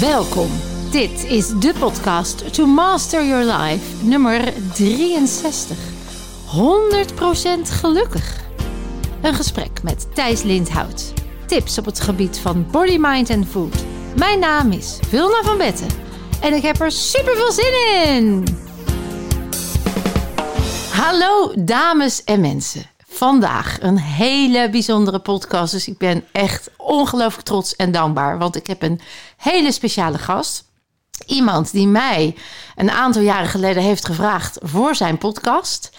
Welkom. Dit is de podcast To Master Your Life, nummer 63. 100% gelukkig. Een gesprek met Thijs Lindhout. Tips op het gebied van body, mind en food. Mijn naam is Vilna van Betten en ik heb er super veel zin in. Hallo dames en mensen. Vandaag een hele bijzondere podcast. Dus ik ben echt ongelooflijk trots en dankbaar. Want ik heb een hele speciale gast. Iemand die mij een aantal jaren geleden heeft gevraagd voor zijn podcast.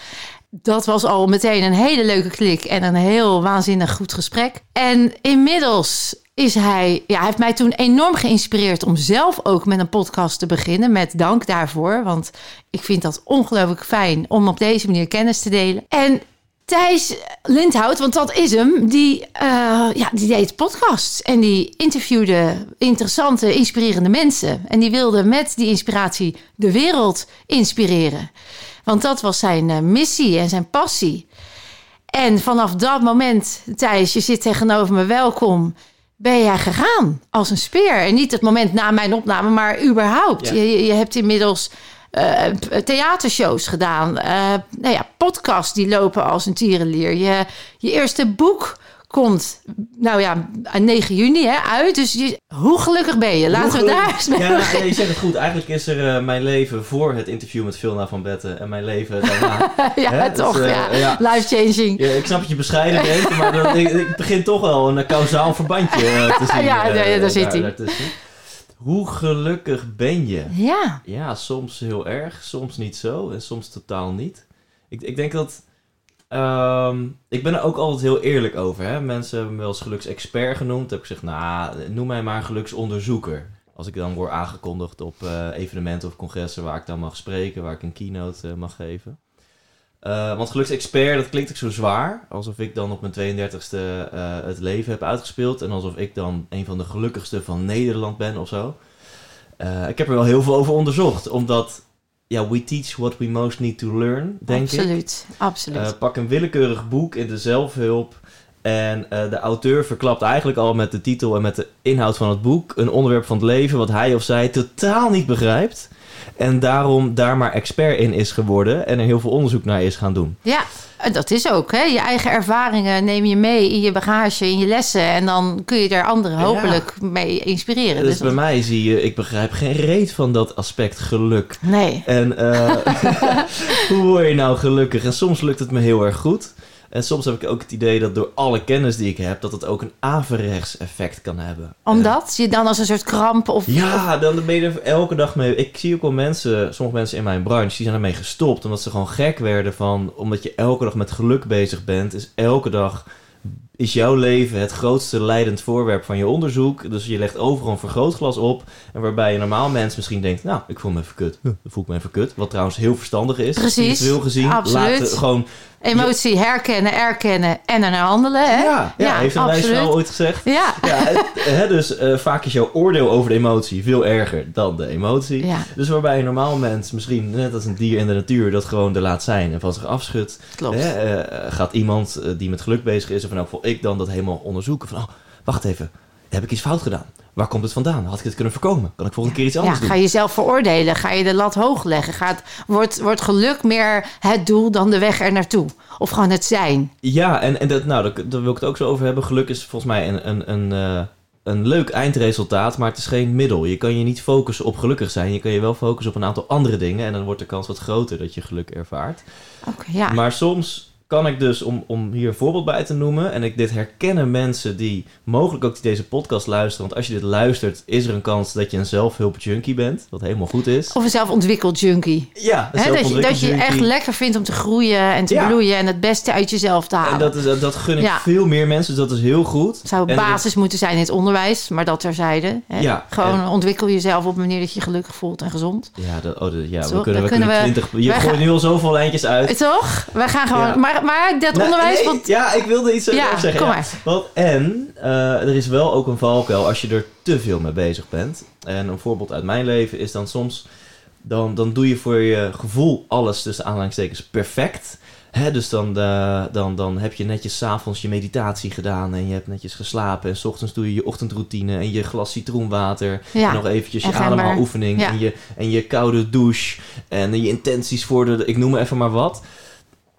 Dat was al meteen een hele leuke klik en een heel waanzinnig goed gesprek. En inmiddels is hij, ja, heeft mij toen enorm geïnspireerd om zelf ook met een podcast te beginnen. Met dank daarvoor, want ik vind dat ongelooflijk fijn om op deze manier kennis te delen. En Thijs Lindhout, want dat is hem, die, uh, ja, die deed podcasts en die interviewde interessante, inspirerende mensen. En die wilde met die inspiratie de wereld inspireren. Want dat was zijn uh, missie en zijn passie. En vanaf dat moment, Thijs, je zit tegenover me, welkom ben jij gegaan als een speer. En niet het moment na mijn opname, maar überhaupt. Ja. Je, je hebt inmiddels uh, theatershows gedaan. Uh, nou ja, podcasts die lopen als een tierenlier. Je, je eerste boek komt, nou ja, 9 juni hè, uit. Dus je, hoe gelukkig ben je? Laten we daar eens mee Ja, ja, je zegt het goed. Eigenlijk is er uh, mijn leven voor het interview met Vilna van Betten en mijn leven daarna. ja, hè? toch. Dus, uh, ja. ja. Life-changing. Ja, ik snap dat je bescheiden bent, maar dat, ik, ik, begin toch wel een kausaal verbandje te zien. ja, ja, daar zit hij. Hoe gelukkig ben je? Ja. Ja, soms heel erg, soms niet zo en soms totaal niet. Ik, ik denk dat... Um, ik ben er ook altijd heel eerlijk over. Hè? Mensen hebben me wel eens geluksexpert genoemd. heb ik gezegd, nou, noem mij maar geluksonderzoeker. Als ik dan word aangekondigd op uh, evenementen of congressen waar ik dan mag spreken, waar ik een keynote uh, mag geven. Uh, want geluksexpert, dat klinkt ook zo zwaar. Alsof ik dan op mijn 32e uh, het leven heb uitgespeeld. En alsof ik dan een van de gelukkigste van Nederland ben of zo. Uh, ik heb er wel heel veel over onderzocht. Omdat, ja, we teach what we most need to learn, denk absoluut, ik. Absoluut, absoluut. pak een willekeurig boek in de zelfhulp. En de auteur verklapt eigenlijk al met de titel en met de inhoud van het boek... een onderwerp van het leven wat hij of zij totaal niet begrijpt... En daarom daar maar expert in is geworden en er heel veel onderzoek naar is gaan doen. Ja, dat is ook. Hè? Je eigen ervaringen neem je mee in je bagage, in je lessen. En dan kun je er anderen hopelijk ja. mee inspireren. Dus, dus bij mij zie je, ik begrijp geen reet van dat aspect geluk. Nee. En uh, hoe word je nou gelukkig? En soms lukt het me heel erg goed. En soms heb ik ook het idee dat door alle kennis die ik heb, dat het ook een averechts effect kan hebben. Omdat? je dan als een soort kramp of... Ja, dan ben je er elke dag mee... Ik zie ook wel mensen, sommige mensen in mijn branche, die zijn ermee gestopt. Omdat ze gewoon gek werden van... Omdat je elke dag met geluk bezig bent, is elke dag... Is jouw leven het grootste leidend voorwerp van je onderzoek? Dus je legt overal een vergrootglas op. En waarbij je normaal mens misschien denkt: Nou, ik voel me even kut. Dan voel ik me even kut. Wat trouwens heel verstandig is. Precies. Veel gezien. Absoluut. Laten gewoon Emotie herkennen, erkennen en ernaar handelen. Hè? Ja, ja, ja heeft een wijsvrouw ooit gezegd. Ja. ja hè, dus uh, vaak is jouw oordeel over de emotie veel erger dan de emotie. Ja. Dus waarbij een normaal mens, misschien net als een dier in de natuur, dat gewoon er laat zijn en van zich afschudt. Klopt. Hè, uh, gaat iemand die met geluk bezig is, of in elk geval ik dan, dat helemaal onderzoeken. Van, oh, wacht even, heb ik iets fout gedaan? Waar komt het vandaan? Had ik het kunnen voorkomen? Kan ik volgende keer iets anders ja, doen? Ga je jezelf veroordelen? Ga je de lat hoog leggen? Gaat, wordt, wordt geluk meer het doel dan de weg er naartoe? Of gewoon het zijn? Ja, en, en dat, nou, daar, wil ik het ook zo over hebben. Geluk is volgens mij een, een, een, uh, een leuk eindresultaat, maar het is geen middel. Je kan je niet focussen op gelukkig zijn. Je kan je wel focussen op een aantal andere dingen. En dan wordt de kans wat groter dat je geluk ervaart. Okay, ja. Maar soms kan ik dus, om, om hier een voorbeeld bij te noemen, en ik dit herkennen mensen die mogelijk ook deze podcast luisteren, want als je dit luistert, is er een kans dat je een zelfhulpjunkie bent, wat helemaal goed is. Of een zelfontwikkeld junkie. Ja, een dat, je, dat je echt lekker vindt om te groeien en te ja. bloeien en het beste uit jezelf te halen. En dat, is, dat, dat gun ik ja. veel meer mensen, dus dat is heel goed. Het zou basis dat... moeten zijn in het onderwijs, maar dat terzijde. Ja, Gewoon en... ontwikkel jezelf op een manier dat je gelukkig voelt en gezond. Ja, dat, oh, dat, ja we kunnen, we kunnen, we, 20, je gooit nu al zoveel lijntjes uit. Toch? We gaan gewoon, maar, maar dat nou, onderwijs... Nee, want... Ja, ik wilde iets ja, zeggen. Kom ja. maar. Want, en uh, er is wel ook een valkuil als je er te veel mee bezig bent. En een voorbeeld uit mijn leven is dan soms... Dan, dan doe je voor je gevoel alles tussen aanhalingstekens perfect. Hè, dus dan, eh, dan, dan heb je netjes 's avonds je meditatie gedaan en je hebt netjes geslapen. En s ochtends doe je je ochtendroutine en je glas citroenwater. Ja. En nog eventjes je En ademhaloefening Ja. en, je, en je koude douche. En je intenties voor de, ik noem maar even maar wat.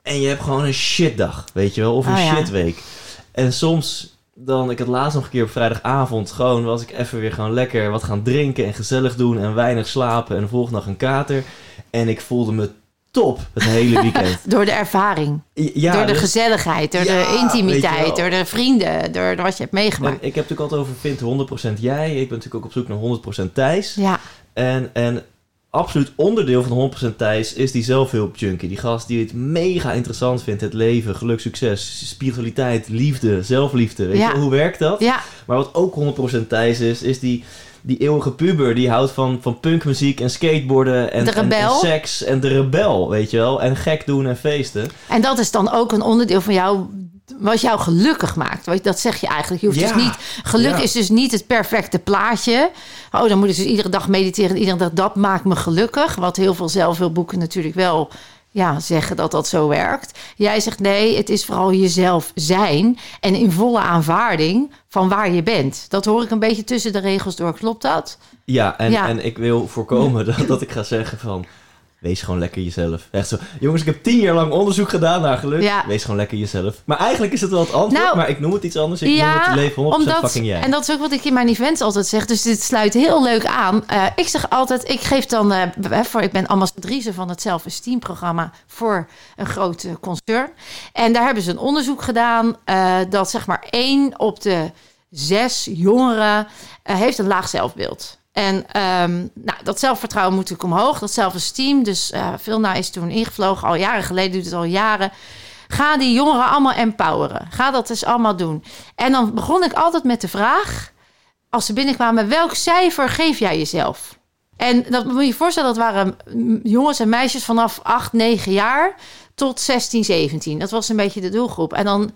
En je hebt gewoon een shitdag, weet je wel. Of een Oh ja. shitweek. En soms dan, ik had laatst nog een keer op vrijdagavond, gewoon was ik even weer gewoon lekker wat gaan drinken en gezellig doen en weinig slapen en de volgende dag een kater. En ik voelde me top het hele weekend. Door de ervaring, ja, door de dus- gezelligheid, door Ja, de intimiteit, door de vrienden, door wat je hebt en meegemaakt. ik heb natuurlijk altijd over vind 100% jij. Ik ben natuurlijk ook op zoek naar 100% Thijs. Ja, En, en absoluut onderdeel van 100% Thijs is die zelfhulpjunkie. Die gast die het mega interessant vindt. Het leven, geluk, succes, spiritualiteit, liefde, zelfliefde. Weet Ja. je hoe werkt dat? ja, Maar wat ook 100% Thijs is, is die, die eeuwige puber die houdt van, van punkmuziek en skateboarden en, De en, seks en de rebel, weet je wel. En gek doen en feesten. En dat is dan ook een onderdeel van jou, wat jou gelukkig maakt. Want Dat zeg je eigenlijk. Je hoeft Ja. dus niet, geluk Ja. is dus niet het perfecte plaatje. Oh, dan moet ik dus iedere dag mediteren. en Iedere dag, dat maakt me gelukkig. Wat heel veel zelfhulpboeken natuurlijk wel ja, zeggen dat dat zo werkt. Jij zegt nee, het is vooral jezelf zijn. En in volle aanvaarding van waar je bent. Dat hoor ik een beetje tussen de regels door. Klopt dat? Ja, en, Ja. en ik wil voorkomen dat, dat ik ga zeggen van... Wees gewoon lekker jezelf. Echt zo. Jongens, ik heb tien jaar lang onderzoek gedaan naar geluk. Ja. Wees gewoon lekker jezelf. Maar eigenlijk is het wel het antwoord, Nou, maar ik noem het iets anders. Ik noem het leven 100% fucking jij. En dat is ook wat ik in mijn events altijd zeg. Dus dit sluit heel leuk aan. Eh, ik zeg altijd, ik geef dan, eh, voor, ik ben ambassadrice van het Self-Esteem programma voor een groot eh, concern. En daar hebben ze een onderzoek gedaan dat zeg maar één op de zes jongeren heeft een laag zelfbeeld. En ehm, nou, dat zelfvertrouwen moet natuurlijk omhoog, dat zelfesteem. Dus eh Vilna is toen ingevlogen, al jaren geleden, doet het al jaren. Ga die jongeren allemaal empoweren. Ga dat eens allemaal doen. En dan begon ik altijd met de vraag, als ze binnenkwamen, welk cijfer geef jij jezelf? En dat moet je je voorstellen, dat waren jongens en meisjes vanaf 8, 9 jaar tot 16, 17. Dat was een beetje de doelgroep. En dan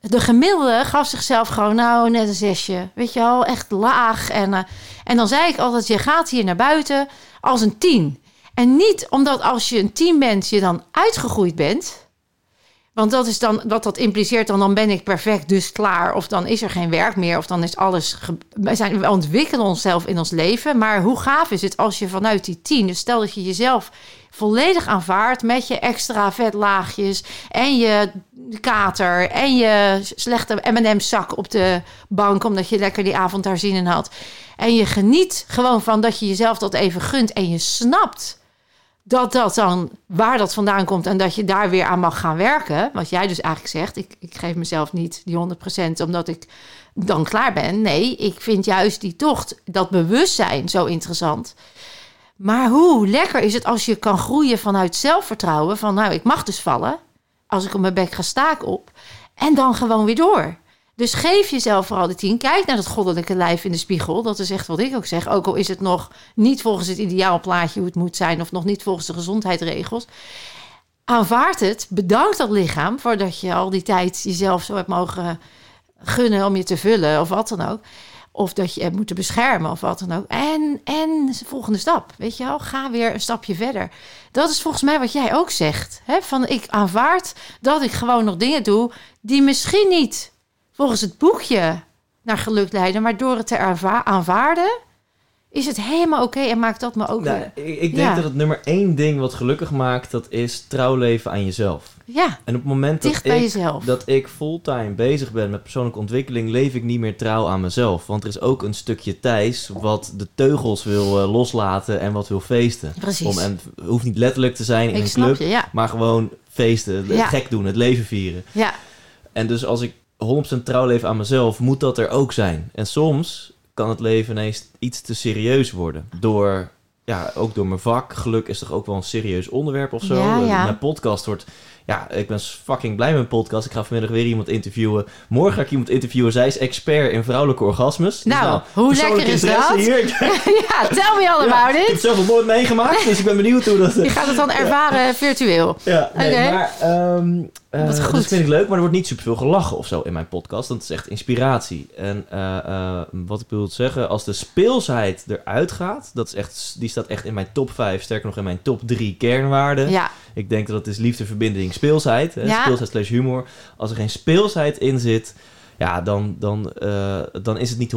de gemiddelde gaf zichzelf gewoon, nou, net een zesje. Weet je wel, echt laag. En, eh, en dan zei ik altijd, je gaat hier naar buiten als een tien. En niet omdat als je een tien bent, je dan uitgegroeid bent. Want dat is dan, wat dat impliceert dan, dan ben ik perfect, dus klaar. Of dan is er geen werk meer, of dan is alles... zijn, we ontwikkelen onszelf in ons leven. Maar hoe gaaf is het als je vanuit die tien... Dus stel dat je jezelf volledig aanvaardt met je extra vetlaagjes... en je kater en je slechte M&M's zak op de bank... omdat je lekker die avond daar zin in had. En je geniet gewoon van dat je jezelf dat even gunt... en je snapt dat dat dan waar dat vandaan komt en dat je daar weer aan mag gaan werken. Wat jij dus eigenlijk zegt, ik, ik geef mezelf niet die 100% omdat ik dan klaar ben. Nee, ik vind juist die tocht, dat bewustzijn zo interessant. Maar hoe lekker is het als je kan groeien vanuit zelfvertrouwen van nou, ik mag dus vallen. Als ik op mijn bek ga, sta op. En dan gewoon weer door. Dus geef jezelf vooral de tien. Kijk naar dat goddelijke lijf in de spiegel. Dat is echt wat ik ook zeg. Ook al is het nog niet volgens het ideaalplaatje hoe het moet zijn... of nog niet volgens de gezondheidsregels. Aanvaard het. Bedank dat lichaam voordat je al die tijd jezelf zo hebt mogen gunnen... om je te vullen of wat dan ook. Of dat je hebt moeten beschermen of wat dan ook. En, en de volgende stap, weet je wel. Ga weer een stapje verder. Dat is volgens mij wat jij ook zegt. Hè? Van ik aanvaard dat ik gewoon nog dingen doe... die misschien niet volgens het boekje naar geluk leiden... maar door het te aanvaarden... is het helemaal oké en maakt dat me ook Nou, weer... ik, ik denk Ja. dat het nummer één ding wat gelukkig maakt, dat is trouw leven aan jezelf. Ja, En op het moment dat ik, jezelf. dat ik fulltime bezig ben met persoonlijke ontwikkeling, leef ik niet meer trouw aan mezelf. Want er is ook een stukje Thijs wat de teugels wil eh, loslaten en wat wil feesten. Precies. Om, en het hoeft niet letterlijk te zijn in ik een club, je, ja. maar gewoon feesten, Ja. gek doen, het leven vieren. Ja, En dus als ik 100% trouw leef aan mezelf, moet dat er ook zijn. En soms kan het leven ineens iets te serieus worden. Door, ja, ook door mijn vak. Geluk is toch ook wel een serieus onderwerp of zo. Ja. Mijn podcast wordt... Ja, ik ben fucking blij met mijn podcast. Ik ga vanmiddag weer iemand interviewen. Morgen ga ik iemand interviewen. Zij is expert in vrouwelijke orgasmes. Dus Nou, hoe lekker is dat? Hier. Ja, tell me all ja, about ik heb zelf nog nooit meegemaakt, dus ik ben benieuwd hoe dat... Je gaat het dan ervaren virtueel. Ja, nee, maar ehm eh, Wat goed. dat vind ik leuk, maar er wordt niet superveel gelachen of zo in mijn podcast. Het is echt inspiratie. En eh, eh, wat ik wil zeggen, als de speelsheid eruit gaat, dat is echt, die staat echt in mijn top 5, sterker nog in mijn top 3 kernwaarden. Ja, Ik denk dat het is liefde, verbinding, speelsheid. Hè? Ja. Speelsheid slash humor. Als er geen speelsheid in zit, ja, dan, dan, dan is het niet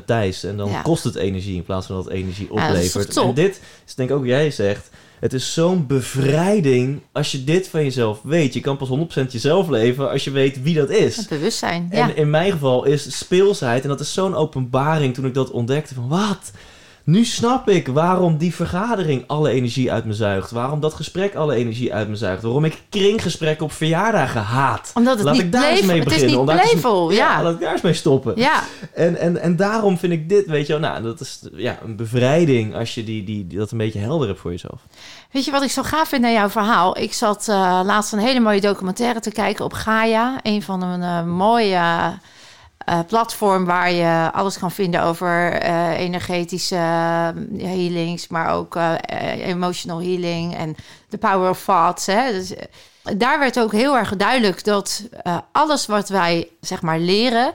100% Thijs. En dan Ja. kost het energie in plaats van dat het energie Ja, dat oplevert. en dit is denk ik ook jij zegt. Het is zo'n bevrijding als je dit van jezelf weet. Je kan pas 100% jezelf leven als je weet wie dat is. Het bewustzijn. En Ja. in mijn geval is speelsheid, en dat is zo'n openbaring toen ik dat ontdekte van wat? Nu snap ik waarom die vergadering alle energie uit me zuigt. Waarom dat gesprek alle energie uit me zuigt. Waarom ik kringgesprekken op verjaardagen haat. Omdat het Laat niet ik daar eens mee het is beginnen. niet playful, ja. laat ik daar eens mee stoppen. ja. En, en, en daarom vind ik dit, weet je wel, nou, dat is ja, een bevrijding als je die, die, die- dat een beetje helder hebt voor jezelf. Weet je wat ik zo gaaf vind aan jouw verhaal? Ik zat eh, laatst een hele mooie documentaire te kijken op Gaia. Een van een eh, mooie eh, platform waar je alles kan vinden over eh, energetische eh, healings, maar ook emotional healing en the power of thoughts. Hè? Dus, daar werd ook heel erg duidelijk dat alles wat wij zeg maar leren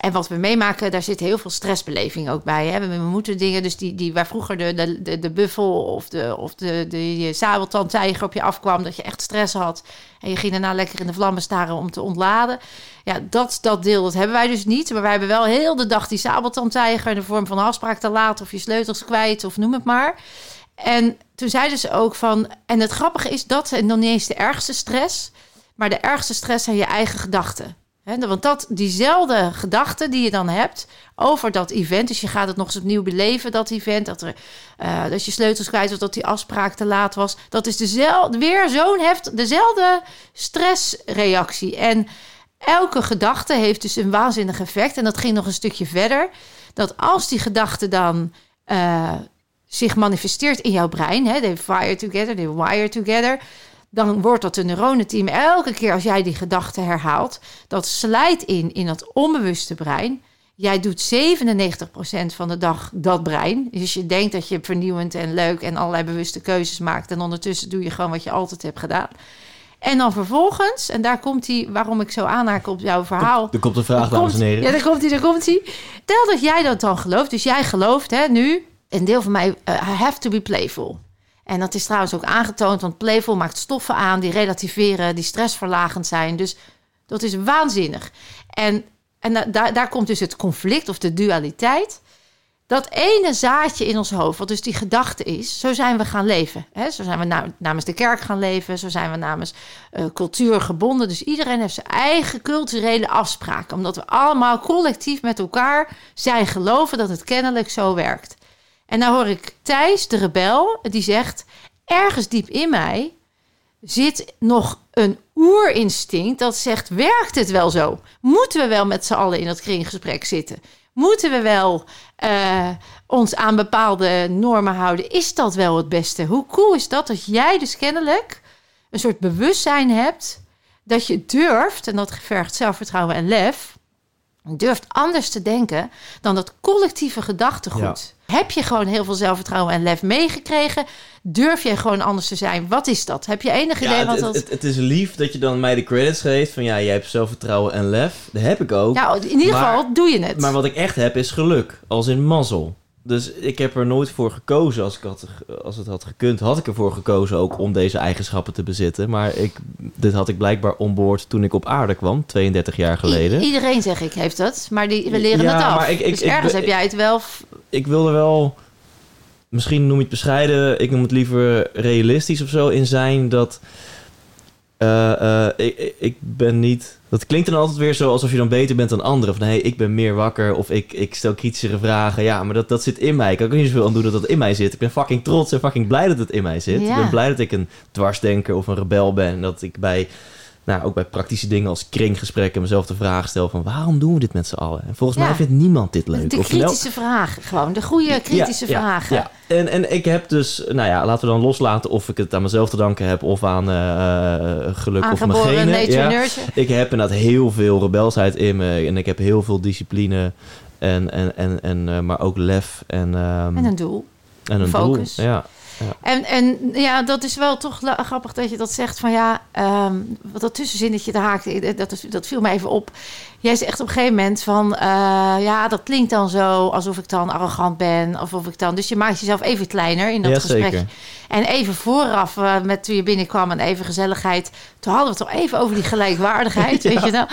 en wat we meemaken, daar zit heel veel stressbeleving ook bij. Hè? We, moeten dingen, dus die, die waar vroeger de, de, de, de buffel of de, of de, de, sabeltandtijger op je afkwam, dat je echt stress had. En je ging daarna lekker in de vlammen staren om te ontladen. Ja, dat, dat deel dat hebben wij dus niet. Maar wij hebben wel heel de dag die sabeltandtijger in de vorm van afspraak te laat of je sleutels kwijt of noem het maar. En toen zeiden ze ook van, en het grappige is dat en nog niet eens de ergste stress, maar de ergste stress zijn je eigen gedachten. Want dat, diezelfde gedachten die je dan hebt over dat event, dus je gaat het nog eens opnieuw beleven, dat event, dat, er, eh, dat je sleutels kwijt was, dat die afspraak te laat was, dat is dezelfde, weer zo'n heft, dezelfde stressreactie. En elke gedachte heeft dus een waanzinnig effect. En dat ging nog een stukje verder. Dat als die gedachte dan eh, zich manifesteert in jouw brein, hè, they fire together, they wire together, dan wordt dat een neuronenteam elke keer als jij die gedachte herhaalt, dat slijt in in dat onbewuste brein. Jij doet 97% van de dag dat brein. Dus je denkt dat je vernieuwend en leuk en allerlei bewuste keuzes maakt. En ondertussen doe je gewoon wat je altijd hebt gedaan. En dan vervolgens, en daar komt hij, waarom ik zo aanhaak op jouw verhaal. Er komt een vraag, Daar dames komt- en heren. Ja, daar komt hij, daar komt hij. Tel dat jij dat dan gelooft. Dus jij gelooft hè, nu, een deel van mij, eh, I have to be playful. En dat is trouwens ook aangetoond, want playful maakt stoffen aan die relativeren, die stressverlagend zijn. Dus dat is waanzinnig. En, en da- daar, daar komt dus het conflict of de dualiteit. Dat ene zaadje in ons hoofd, wat dus die gedachte is, zo zijn we gaan leven. Hè? Zo zijn we na- namens de kerk gaan leven, zo zijn we namens eh, cultuur gebonden. Dus iedereen heeft zijn eigen culturele afspraken, omdat we allemaal collectief met elkaar zijn geloven dat het kennelijk zo werkt. En nou hoor ik Thijs, de rebel, die zegt: ergens diep in mij zit nog een oerinstinct dat zegt: werkt het wel zo? Moeten we wel met z'n allen in dat kringgesprek zitten? Moeten we wel eh, ons aan bepaalde normen houden? Is dat wel het beste? Hoe cool is dat dat jij dus kennelijk een soort bewustzijn hebt dat je durft, en dat vergt zelfvertrouwen en lef, durft anders te denken dan dat collectieve gedachtegoed. Heb je gewoon heel veel zelfvertrouwen en lef meegekregen? Durf je gewoon anders te zijn? Wat is dat? Heb je enig idee Ja, wat het, dat... het, het is lief dat je dan mij de credits geeft van ja, jij hebt zelfvertrouwen en lef. Dat heb ik ook. ja, in ieder maar- geval doe je het. Maar wat ik echt heb is geluk, als in mazzel. Dus ik heb er nooit voor gekozen. Als, ik had, als het had gekund, had ik ervoor gekozen ook om deze eigenschappen te bezitten. Maar ik, dit had ik blijkbaar onboord toen ik op aarde kwam, 32 jaar geleden. I- iedereen zeg ik heeft dat, maar die, we leren Ja, het af. maar ik- ik- dus ik ergens heb jij het wel... ik wilde wel, misschien noem je het bescheiden, ik noem het liever realistisch of zo in zijn dat eh, eh, ik, ik- ben niet. Dat klinkt dan altijd weer zo alsof je dan beter bent dan anderen. Van nee, ik ben meer wakker of ik, ik stel kritischere vragen. Ja, maar dat, dat zit in mij. Ik kan er niet zoveel aan doen dat dat in mij zit. Ik ben fucking trots en fucking blij dat het in mij zit. Ja. Ik ben blij dat ik een dwarsdenker of een rebel ben. En dat ik bij, nou, ook bij praktische dingen als kringgesprekken mezelf de vraag stel van waarom doen we dit met z'n allen? En volgens Ja. mij vindt niemand dit leuk. de Of kritische vragen gewoon. De goede kritische ja, vragen. Ja, En, en ik heb dus, nou ja, laten we dan loslaten of ik het aan mezelf te danken heb of aan eh, geluk of mijn genen. Ja. Ik heb inderdaad heel veel rebelsheid in me en ik heb heel veel discipline en, en, en, en, eh, maar ook lef en, ehm, En een doel. en een focus. doel. Ja. En, en ja, dat is wel toch grappig dat je dat zegt van ja, ehm, wat dat tussenzinnetje daar haakte, dat, dat viel me even op. Jij zegt op een gegeven moment van eh, ja, dat klinkt dan zo alsof ik dan arrogant ben, of of ik dan. Dus je maakt jezelf even kleiner in dat Ja, gesprek. zeker. En even vooraf, eh, met toen je binnenkwam en even gezelligheid. Toen hadden we het toch even over die gelijkwaardigheid. Weet je nou?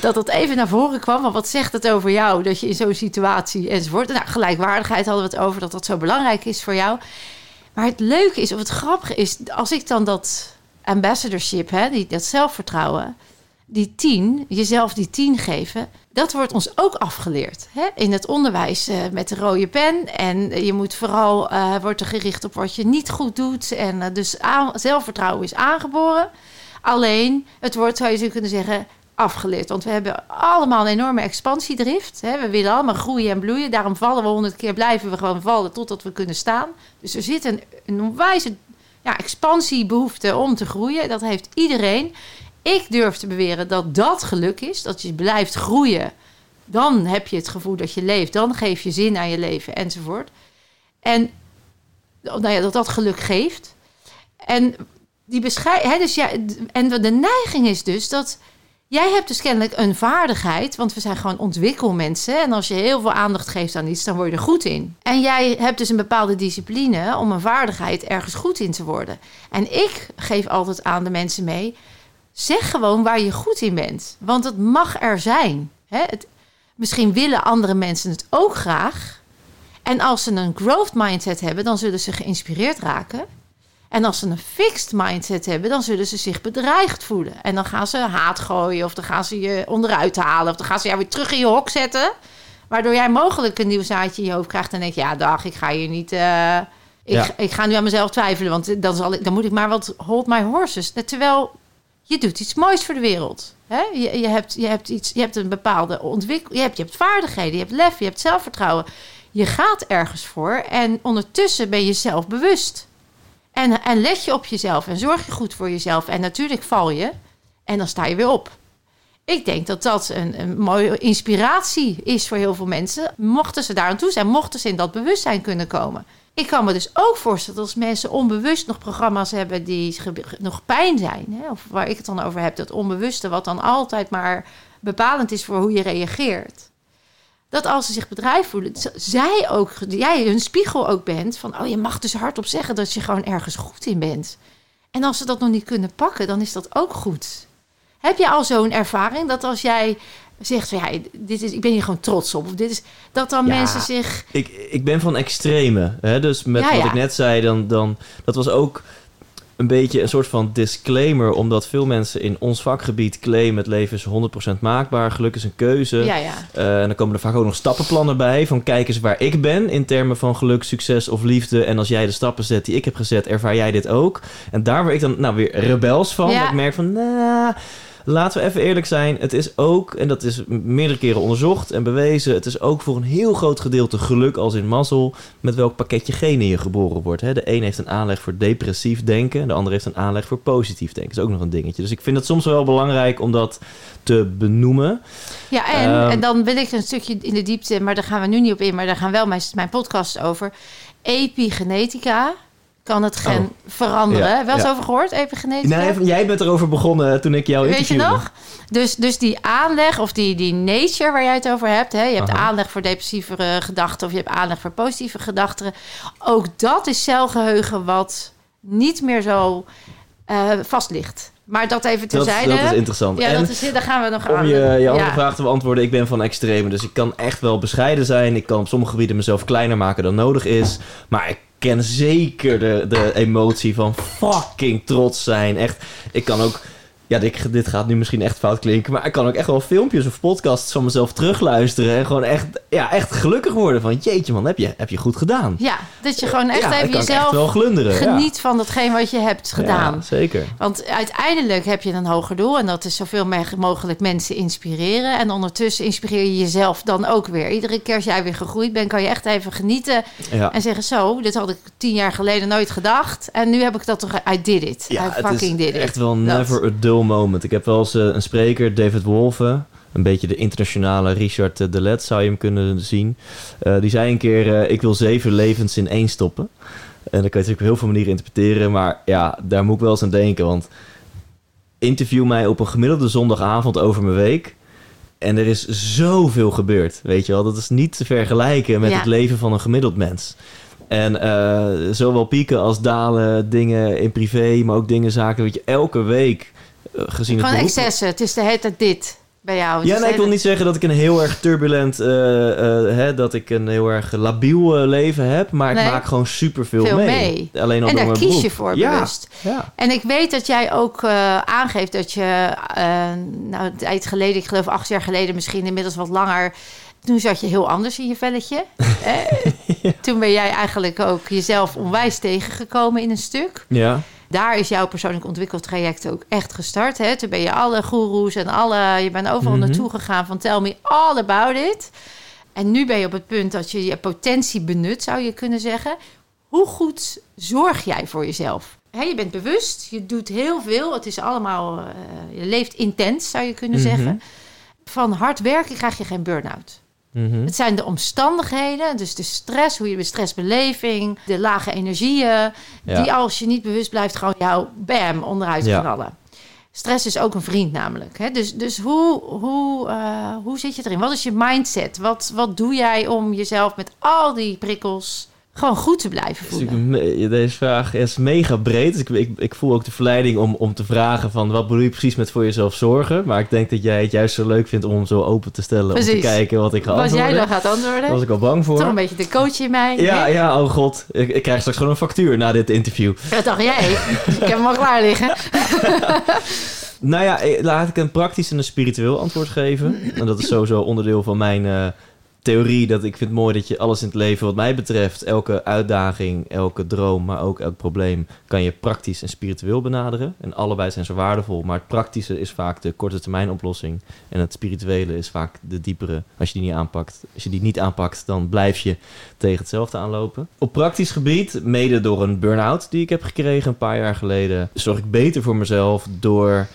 Dat dat even naar voren kwam. Want wat zegt het over jou dat je in zo'n situatie enzovoort. Nou, gelijkwaardigheid hadden we het over dat dat zo belangrijk is voor jou. Maar het leuke is, of het grappige is, als ik dan dat ambassadorship, hè, die, dat zelfvertrouwen, die tien, jezelf die tien geven, dat wordt ons ook afgeleerd. Hè? In het onderwijs eh, met de rode pen. En je moet vooral, eh wordt er gericht op wat je niet goed doet. En eh, dus zelfvertrouwen is aangeboren. Alleen, het wordt, zou je kunnen zeggen, afgeleerd. Want we hebben allemaal een enorme expansiedrift. Hè? We willen allemaal groeien en bloeien. Daarom vallen we honderd keer, blijven we gewoon vallen totdat we kunnen staan. Dus er zit een, een onwijze ja, expansiebehoefte om te groeien. Dat heeft iedereen. Ik durf te beweren dat dat geluk is. Dat je blijft groeien. Dan heb je het gevoel dat je leeft. Dan geef je zin aan je leven enzovoort. En nou ja, dat dat geluk geeft. En die hè, dus ja, en de neiging is dus dat jij hebt dus kennelijk een vaardigheid, want we zijn gewoon ontwikkelmensen. En als je heel veel aandacht geeft aan iets, dan word je er goed in. En jij hebt dus een bepaalde discipline om een vaardigheid ergens goed in te worden. En ik geef altijd aan de mensen mee: zeg gewoon waar je goed in bent, want het mag er zijn. Hè? Het, misschien willen andere mensen het ook graag. En als ze een growth mindset hebben, dan zullen ze geïnspireerd raken. En als ze een fixed mindset hebben, dan zullen ze zich bedreigd voelen. En dan gaan ze haat gooien, of dan gaan ze je onderuit halen, of dan gaan ze jou weer terug in je hok zetten. Waardoor jij mogelijk een nieuw zaadje in je hoofd krijgt en denk je, ja, dag, ik ga hier niet. eh, ik, Ja. ik ga nu aan mezelf twijfelen, want dan, zal ik, dan moet ik maar wat hold my horses. Terwijl je doet iets moois voor de wereld. Hè? Je, je, hebt, je, hebt iets, je hebt een bepaalde ontwikkeling, je hebt, je hebt vaardigheden, je hebt lef, je hebt zelfvertrouwen. Je gaat ergens voor en ondertussen ben je zelfbewust. En, en let je op jezelf en zorg je goed voor jezelf. En natuurlijk val je en dan sta je weer op. Ik denk dat dat een, een mooie inspiratie is voor heel veel mensen. Mochten ze daar aan toe zijn, mochten ze in dat bewustzijn kunnen komen. Ik kan me dus ook voorstellen dat als mensen onbewust nog programma's hebben die nog pijn zijn, hè, of waar ik het dan over heb, dat onbewuste, wat dan altijd maar bepalend is voor hoe je reageert. Dat als ze zich bedreigd voelen, zij ook, jij hun spiegel ook bent van, oh je mag dus hardop zeggen dat je gewoon ergens goed in bent. En als ze dat nog niet kunnen pakken, dan is dat ook goed. Heb je al zo'n ervaring dat als jij zegt van ja, dit is, ik ben hier gewoon trots op, of dit is, dat dan Ja. mensen zich Ik, ik ben van extreme. Hè? Dus met Ja, wat ja. ik net zei, dan, dan, dat was ook een beetje een soort van disclaimer. Omdat veel mensen in ons vakgebied claimen... het leven is 100% maakbaar, geluk is een keuze. Ja, ja. Eh, en dan komen er vaak ook nog stappenplannen bij. Van kijk eens waar ik ben in termen van geluk, succes of liefde. En als jij de stappen zet die ik heb gezet, ervaar jij dit ook. En daar word ik dan nou weer rebels van. Ja. Dat ik merk van, nou, laten we even eerlijk zijn. Het is ook, en dat is meerdere keren onderzocht en bewezen. Het is ook voor een heel groot gedeelte geluk als in mazzel. Met welk pakketje genen je geboren wordt. Hè? De een heeft een aanleg voor depressief denken. De ander heeft een aanleg voor positief denken. Dat is ook nog een dingetje. Dus ik vind het soms wel belangrijk om dat te benoemen. Ja, en, Ehm. en dan wil ik een stukje in de diepte, maar daar gaan we nu niet op in, maar daar gaan wel mijn, mijn podcast over. Epigenetica kan het gen Oh. veranderen. Ja, wel eens ja. over gehoord, epigenetica? Nee, jij bent erover begonnen toen ik jou Weet je interviewde. nog? Dus, dus die aanleg of die, die nature waar jij het over hebt. Hè? Je hebt Aha. aanleg voor depressievere gedachten of je hebt aanleg voor positieve gedachten. Ook dat is celgeheugen wat niet meer zo eh, vast ligt. Maar dat even terzijde. dat is interessant. ja, en dat is, daar gaan we nog om aan. je, je andere ja. vraag te beantwoorden, ik ben van extreme. Dus ik kan echt wel bescheiden zijn. Ik kan op sommige gebieden mezelf kleiner maken dan nodig is. Maar ik ken zeker de, de emotie van fucking trots zijn. Echt, ik kan ook... Ja, dit, dit gaat nu misschien echt fout klinken. Maar ik kan ook echt wel filmpjes of podcasts van mezelf terugluisteren. En gewoon echt, ja, echt gelukkig worden van... Jeetje man, heb je, heb je goed gedaan. Ja, dat je gewoon echt ja, even echt jezelf wel glunderen. ja. geniet van datgene wat je hebt gedaan. Ja, zeker. Want uiteindelijk heb je een hoger doel en dat is zoveel mogelijk mensen inspireren. En ondertussen inspireer je jezelf dan ook weer. Iedere keer als jij weer gegroeid bent, kan je echt even genieten en zeggen: Zo, dit had ik tien jaar geleden nooit gedacht. En nu heb ik dat toch, I did it. Ja, I fucking did it. echt wel Dat. never a dull moment. Ik heb wel eens eh, een spreker, David Wolfe, een beetje de internationale Richard eh, de Let zou je hem kunnen zien. Eh, die zei een keer, ik wil zeven levens in één stoppen. En dat kan je natuurlijk op heel veel manieren interpreteren. Maar ja, daar moet ik wel eens aan denken. Want interview mij op een gemiddelde zondagavond over mijn week. En er is zoveel gebeurd, weet je wel. Dat is niet te vergelijken met Ja. het leven van een gemiddeld mens. En zowel pieken als dalen, dingen in privé, maar ook dingen, zaken, weet je, elke week gezien het Gewoon excessen. Het is de hele tijd dit bij jou. Ja, nee, ik wil niet zeggen dat ik een heel erg turbulent, eh, eh, hè, dat ik een heel erg labiel eh, leven heb, maar Nee. ik maak gewoon superveel Veel mee. mee. Alleen al En door daar kies je voor ja. bewust. Ja. En ik weet dat jij ook eh, aangeeft dat je, eh, nou, een tijd geleden, ik geloof acht jaar geleden, misschien inmiddels wat langer. Toen zat je heel anders in je velletje. Eh, Toen ben jij eigenlijk ook jezelf onwijs tegengekomen in een stuk. ja. Daar is jouw persoonlijk ontwikkeltraject ook echt gestart. Hè? Toen ben je alle goeroes en alle, je bent overal Mhm. naartoe gegaan van tell me all about it. En nu ben je op het punt dat je je potentie benut, zou je kunnen zeggen. Hoe goed zorg jij voor jezelf? Hè, je bent bewust, je doet heel veel. Het is allemaal, eh, je leeft intens, zou je kunnen Mhm. zeggen. Van hard werken krijg je geen burn-out. Mhm. Het zijn de omstandigheden, dus de stress, hoe je de stressbeleving, de lage energieën, Ja. die als je niet bewust blijft, gewoon jou bam onderuit Ja. knallen. Stress is ook een vriend namelijk. Hè? Dus, dus hoe, hoe, eh, hoe zit je erin? Wat is je mindset? Wat, wat doe jij om jezelf met al die prikkels gewoon goed te blijven voelen? deze vraag is mega breed. Dus ik, ik, ik voel ook de verleiding om, om te vragen van wat bedoel je precies met voor jezelf zorgen. Maar ik denk dat jij het juist zo leuk vindt om hem zo open te stellen. Om te kijken wat ik ga Wat jij antwoorden. dan gaat Daar antwoorden? was ik al bang voor. Toch een beetje de coach in mij. Ja, hè? ja, oh god. Ik, ik krijg straks gewoon een factuur na dit interview. Dat dacht jij. ik heb hem al klaar liggen. Nou ja, eh, laat ik een praktisch en een spiritueel antwoord geven. En dat is sowieso onderdeel van mijn eh, theorie. Dat ik vind mooi dat je alles in het leven, wat mij betreft, elke uitdaging, elke droom, maar ook elk probleem, kan je praktisch en spiritueel benaderen. En allebei zijn ze waardevol. Maar het praktische is vaak de korte termijn oplossing. En het spirituele is vaak de diepere. Als je die niet aanpakt. Als je die niet aanpakt, dan blijf je tegen hetzelfde aanlopen. Op praktisch gebied, mede door een burn-out die ik heb gekregen een paar jaar geleden, zorg ik beter voor mezelf door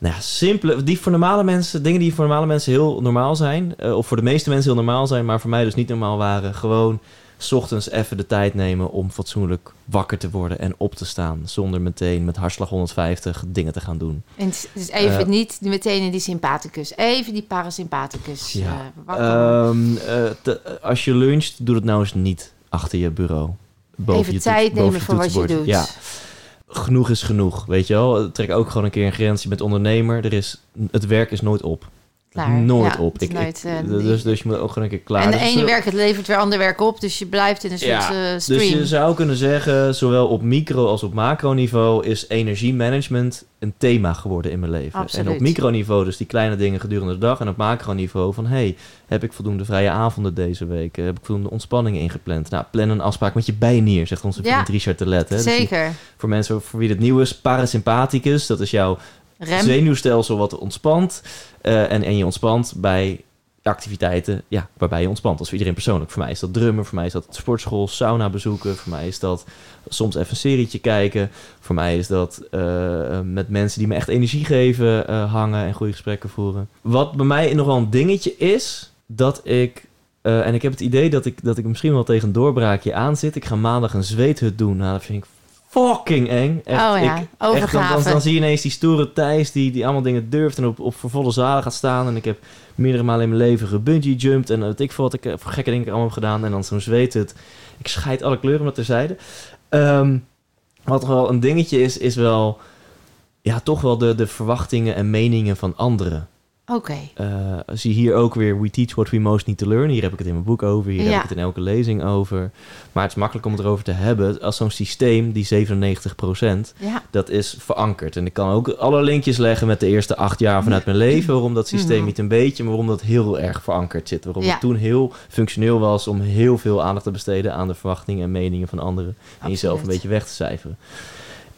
nou ja, simpele, die voor normale mensen, dingen die voor normale mensen heel normaal zijn, eh, of voor de meeste mensen heel normaal zijn, maar voor mij dus niet normaal waren, gewoon 's ochtends even de tijd nemen om fatsoenlijk wakker te worden en op te staan, zonder meteen met hartslag 150 dingen te gaan doen. En is even Eh. niet meteen in die sympathicus. Even die parasympathicus. Ja. eh. Ehm, eh, te- als je luncht, doe het nou eens niet achter je bureau. Boven Even je tijd nemen voor wat je doet. Ja, genoeg is genoeg, weet je wel. Trek ook gewoon een keer een grens. Je bent ondernemer. Er is, het werk is nooit op. Klaar. Nooit Ja, op. het is Ik, nooit, ik- eh, dus, dus je moet ook gewoon een keer klaar. en de Dus ene zo- werk het levert weer ander werk op. Dus je blijft in een soort Ja, eh, Dus stream. je zou kunnen zeggen, zowel op micro als op macroniveau is energiemanagement een thema geworden in mijn leven. Absoluut. En op microniveau dus die kleine dingen gedurende de dag. En op macroniveau van, hey, heb ik voldoende vrije avonden deze week? Heb ik voldoende ontspanningen ingepland? Nou, plan een afspraak met je bijnier, zegt onze Ja. vriend Richard Telet. Hè? Dus die- Zeker. voor mensen voor wie het nieuw is, parasympathicus, dat is jouw Rem. zenuwstelsel wat ontspant. eh, en, en je ontspant bij activiteiten ja, waarbij je ontspant. Dat is voor iedereen persoonlijk. Voor mij is dat drummen, voor mij is dat sportschool, sauna bezoeken. Voor mij is dat soms even een serietje kijken. Voor mij is dat eh, met mensen die me echt energie geven eh, hangen en goede gesprekken voeren. Wat bij mij nog wel een dingetje is, dat ik... en ik heb het idee dat ik, dat ik misschien wel tegen een doorbraakje aan zit. Ik ga maandag een zweethut doen. Nou, dat vind ik fucking eng. Echt, Oh ja, ik, echt, dan, dan, dan zie je ineens die stoere Thijs die, die allemaal dingen durft en op, op voor volle zalen gaat staan. En ik heb meerdere malen in mijn leven gebungee jumped en weet ik veel wat ik eh, voor gekke dingen allemaal heb gedaan. En dan zo'n zweet het. Ik scheid alle kleuren met terzijde. Ehm wat wel een dingetje is, is wel... Ja, toch wel de, de verwachtingen en meningen van anderen. Oké. Eh, zie hier ook weer We Teach What We Most Need to Learn. Hier heb ik het in mijn boek over. Hier Ja. heb ik het in elke lezing over. Maar het is makkelijk om het erover te hebben. Als zo'n systeem, die 97%, Ja. dat is verankerd. En ik kan ook alle linkjes leggen met de eerste acht jaar vanuit mijn leven. Waarom dat systeem Mhm. niet een beetje, maar waarom dat heel erg verankerd zit. Waarom Ja. het toen heel functioneel was om heel veel aandacht te besteden aan de verwachtingen en meningen van anderen. En jezelf een beetje weg te cijferen.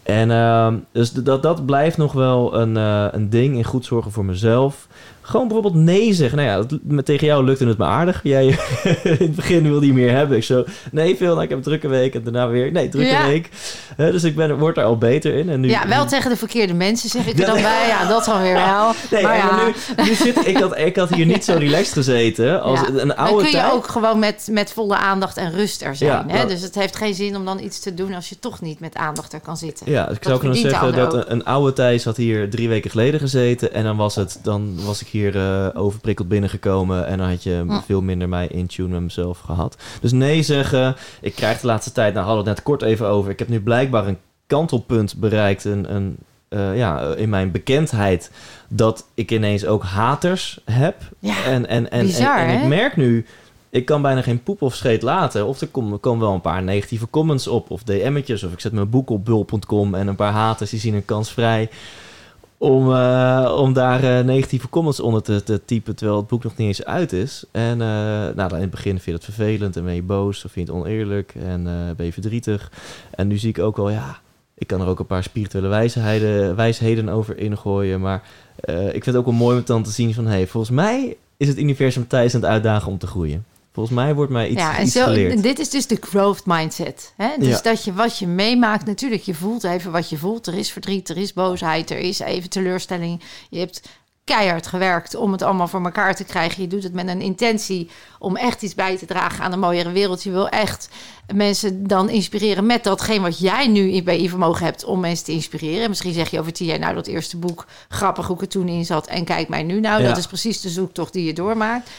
En ehm, dus dat, dat blijft nog wel een, eh, een ding in goed zorgen voor mezelf. Gewoon bijvoorbeeld nee zeggen. Nou ja, dat, met, tegen jou lukte het me aardig. Jij in het begin wilde je meer hebben. Ik zo, nee veel, nou, ik heb een drukke week. En daarna weer, nee, drukke Ja. week. Dus ik ben, word er al beter in. En nu, Ja, wel nu- tegen de verkeerde mensen zeg ik er dan bij. Ja, dat dan weer wel. Nee, maar ja, nu, nu zit, ik, had, ik had hier niet zo relaxed gezeten als een dan oude kun je tijd. ook gewoon met, met volle aandacht en rust er zijn. Ja, hè? Dus het heeft geen zin om dan iets te doen als je toch niet met aandacht er kan zitten. Ja, dus ik Dat zou kunnen zeggen dat een oude Thijs had hier drie weken geleden gezeten. En dan was, het, dan was ik hier eh, overprikkeld binnengekomen. En dan had je veel minder mij in tune met mezelf gehad. Dus nee zeggen. Ik krijg de laatste tijd, nou hadden we het net kort even over. Ik heb nu blijkbaar een kantelpunt bereikt. Een, een, eh, ja, in mijn bekendheid. Dat ik ineens ook haters heb. Ja, en, en, en, bizar, en, ik merk nu, ik kan bijna geen poep of scheet laten. Of er komen komen wel een paar negatieve comments op, of DM'tjes. Of ik zet mijn boek op bul.com en een paar haters die zien een kans vrij. Om, eh, om daar eh, negatieve comments onder te, te typen, terwijl het boek nog niet eens uit is. En eh, nou, dan in het begin vind je het vervelend en ben je boos of vind je het oneerlijk en ben je verdrietig. En nu zie ik ook wel, ja, ik kan er ook een paar spirituele wijsheden, wijsheden over ingooien. Maar ik vind het ook wel mooi om dan te zien van... hey, volgens mij is het universum tijdens aan het uitdagen om te groeien. Volgens mij wordt mij iets, ja, en iets zo, geleerd. dit is dus de growth mindset. Hè? Dus Ja. dat je wat je meemaakt, natuurlijk, je voelt even wat je voelt. Er is verdriet, er is boosheid, er is even teleurstelling. Je hebt keihard gewerkt om het allemaal voor elkaar te krijgen. Je doet het met een intentie om echt iets bij te dragen aan een mooiere wereld. Je wil echt mensen dan inspireren met datgene wat jij nu bij je vermogen hebt om mensen te inspireren. Misschien zeg je over tien jaar, nou dat eerste boek, grappig hoe ik er toen in zat en kijk mij nu. Nou, Ja. dat is precies de zoektocht die je doormaakt.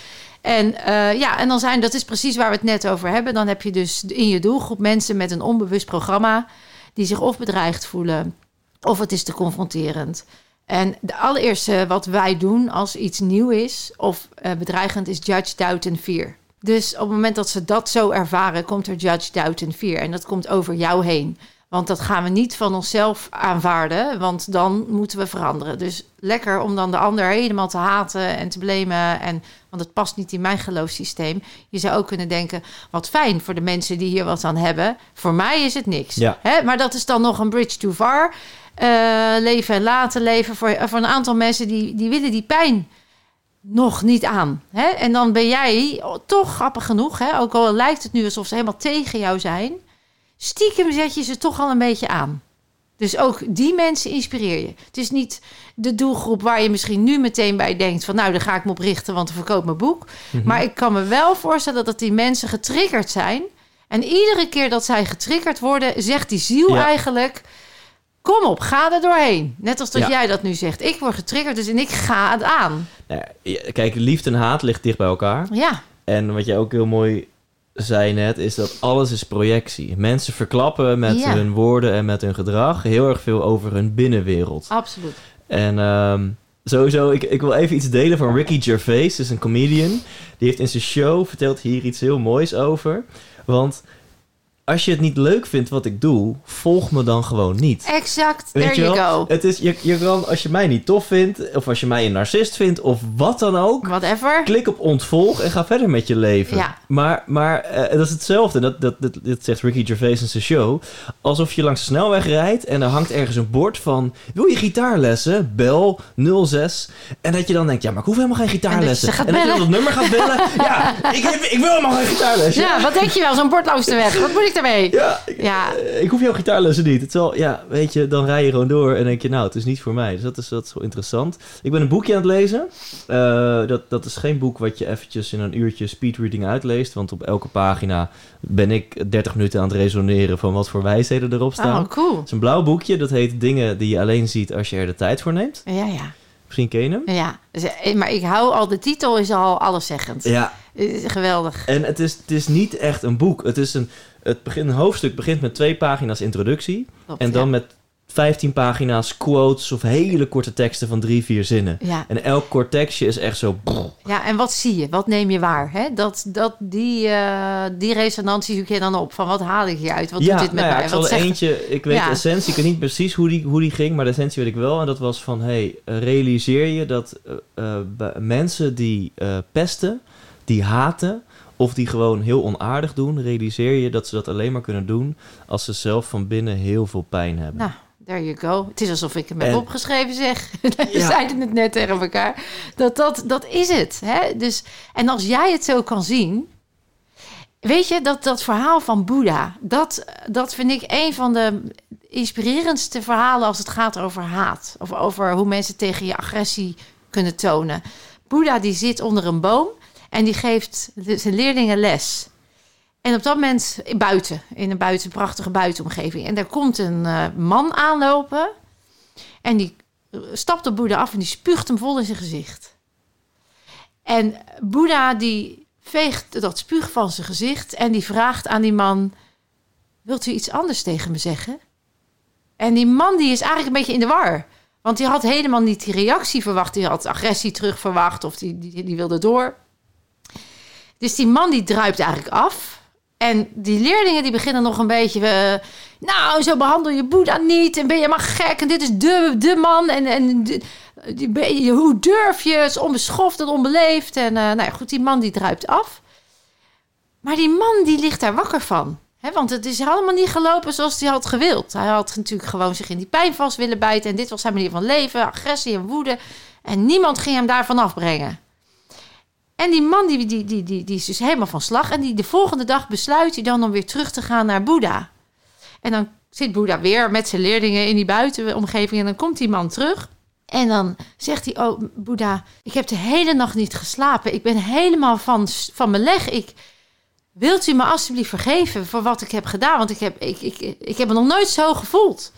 En eh, ja, en dan zijn, dat is precies waar we het net over hebben. Dan heb je dus in je doelgroep mensen met een onbewust programma die zich of bedreigd voelen, of het is te confronterend. En de allereerste wat wij doen als iets nieuw is of eh, bedreigend is judge, doubt en fear. Dus op het moment dat ze dat zo ervaren, komt er judge, doubt en fear. En dat komt over jou heen. Want dat gaan we niet van onszelf aanvaarden, want dan moeten we veranderen. Dus lekker om dan de ander helemaal te haten en te blamen. En, want het past niet in mijn geloofssysteem. Je zou ook kunnen denken, wat fijn voor de mensen die hier wat aan hebben. Voor mij is het niks. Ja. Hè? Maar dat is dan nog een bridge too far. Eh, leven en laten leven. Voor, voor een aantal mensen die, die willen die pijn nog niet aan. Hè? En dan ben jij oh, toch grappig genoeg, hè? ook al lijkt het nu alsof ze helemaal tegen jou zijn, stiekem zet je ze toch al een beetje aan. Dus ook die mensen inspireer je. Het is niet de doelgroep waar je misschien nu meteen bij denkt van nou, daar ga ik me op richten, want dan verkoop mijn boek. Mhm. Maar ik kan me wel voorstellen dat die mensen getriggerd zijn. En iedere keer dat zij getriggerd worden, zegt die ziel Ja. eigenlijk: Kom op, ga er doorheen. Net als dat Ja. jij dat nu zegt. Ik word getriggerd, dus en ik ga het aan. Nou kijk, liefde en haat ligt dicht bij elkaar. Ja, En wat jij ook heel mooi zei net, is dat alles is projectie. Mensen verklappen met Ja. hun woorden en met hun gedrag heel erg veel over hun binnenwereld. absoluut. En ehm, sowieso, ik, ik wil even iets delen van Ricky Gervais, dus een comedian. Die heeft in zijn show verteld hier iets heel moois over. Want als je het niet leuk vindt wat ik doe, volg me dan gewoon niet. Exact, Weet there je you go. Het is, je, je kan, als je mij niet tof vindt, of als je mij een narcist vindt, of wat dan ook, Whatever. klik op ontvolg en ga verder met je leven. Ja. Maar, maar eh, dat is hetzelfde, dat, dat, dat, dat zegt Ricky Gervais in zijn show. Alsof je langs de snelweg rijdt en er hangt ergens een bord van... wil je gitaarlessen? Bel 06. En dat je dan denkt, ja, maar ik hoef helemaal geen gitaarlessen. je gaat en dat je op dat nummer gaat bellen. ja, ik, heb- ik wil helemaal geen gitaarles. Ja, wat denk je wel? Zo'n bord langs de weg. Wat moet ik Ja, ik, Ja. eh, ik hoef jouw gitaarlessen niet. Wel, ja, weet je, dan rij je gewoon door en denk je, nou, het is niet voor mij. Dus dat is, dat is wel interessant. Ik ben een boekje aan het lezen. Eh, dat, dat is geen boek wat je eventjes in een uurtje speedreading uitleest. Want op elke pagina ben ik 30 minuten aan het resoneren van wat voor wijsheden erop staan. Oh, cool. Het is een blauw boekje, dat heet Dingen die je alleen ziet als je er de tijd voor neemt. Ja, ja. Misschien ken je hem. Ja, Dus, eh, maar ik hou al, de titel is al alleszeggend. Ja, Geweldig. En het is, het is niet echt een boek. Het, is een, het begint, een hoofdstuk begint met twee pagina's introductie. Klopt, En dan ja. met 15 pagina's quotes of hele korte teksten van drie, vier zinnen. Ja. En elk kort tekstje is echt zo... ja, en wat zie je? Wat neem je waar? Hè? Dat, dat, die, eh, die resonantie zoek je dan op. Van wat haal ik hieruit? Wat ja, doet dit met nou ja, mij? ik zal Wat er zegt eentje... Ik weet de essentie, ik weet niet precies hoe die, hoe die ging, maar de essentie weet ik wel. En dat was van, hey, realiseer je dat eh, eh, mensen die pesten, die haten... Of die gewoon heel onaardig doen, realiseer je dat ze dat alleen maar kunnen doen als ze zelf van binnen heel veel pijn hebben. Nou, there you go. Het is alsof ik hem heb En- opgeschreven, zeg. We Ja. zeiden het net tegen elkaar. Dat, dat, dat is het. Hè? Dus, en als jij het zo kan zien... Weet je, dat, dat verhaal van Boeddha... Dat, dat vind ik een van de inspirerendste verhalen... als het gaat over haat. Of over hoe mensen tegen je agressie kunnen tonen. Boeddha die zit onder een boom... en die geeft zijn leerlingen les... En op dat moment buiten, in een buiten, prachtige buitenomgeving. En daar komt een eh, man aanlopen. En die eh, stapt op Boeddha af en die spuugt hem vol in zijn gezicht. En Boeddha die veegt dat spuug van zijn gezicht. En die vraagt aan die man: Wilt u iets anders tegen me zeggen? En die man die is eigenlijk een beetje in de war. Want die had helemaal niet die reactie verwacht. Die had agressie terug verwacht of die, die, die wilde door. Dus die man die druipt eigenlijk af. En die leerlingen die beginnen nog een beetje... eh, nou, zo behandel je Boeddha niet. En ben je maar gek. En dit is de, de man. En, en die, hoe durf je? Het is onbeschoft en onbeleefd. En eh, nou ja, goed, die man die druipt af. Maar die man die ligt daar wakker van. Hè, want het is allemaal niet gelopen zoals hij had gewild. Hij had natuurlijk gewoon zich in die pijn vast willen bijten. En dit was zijn manier van leven. Agressie en woede. En niemand ging hem daarvan afbrengen. En die man die, die, die, die, is dus helemaal van slag. En die, de volgende dag besluit hij dan om weer terug te gaan naar Boeddha. En dan zit Boeddha weer met zijn leerlingen in die buitenomgeving. En dan komt die man terug. En dan zegt hij, oh Boeddha, ik heb de hele nacht niet geslapen. Ik ben helemaal van, van mijn leg. Ik, wilt u me alsjeblieft vergeven voor wat ik heb gedaan? Want ik heb, ik, ik, ik heb me nog nooit zo gevoeld.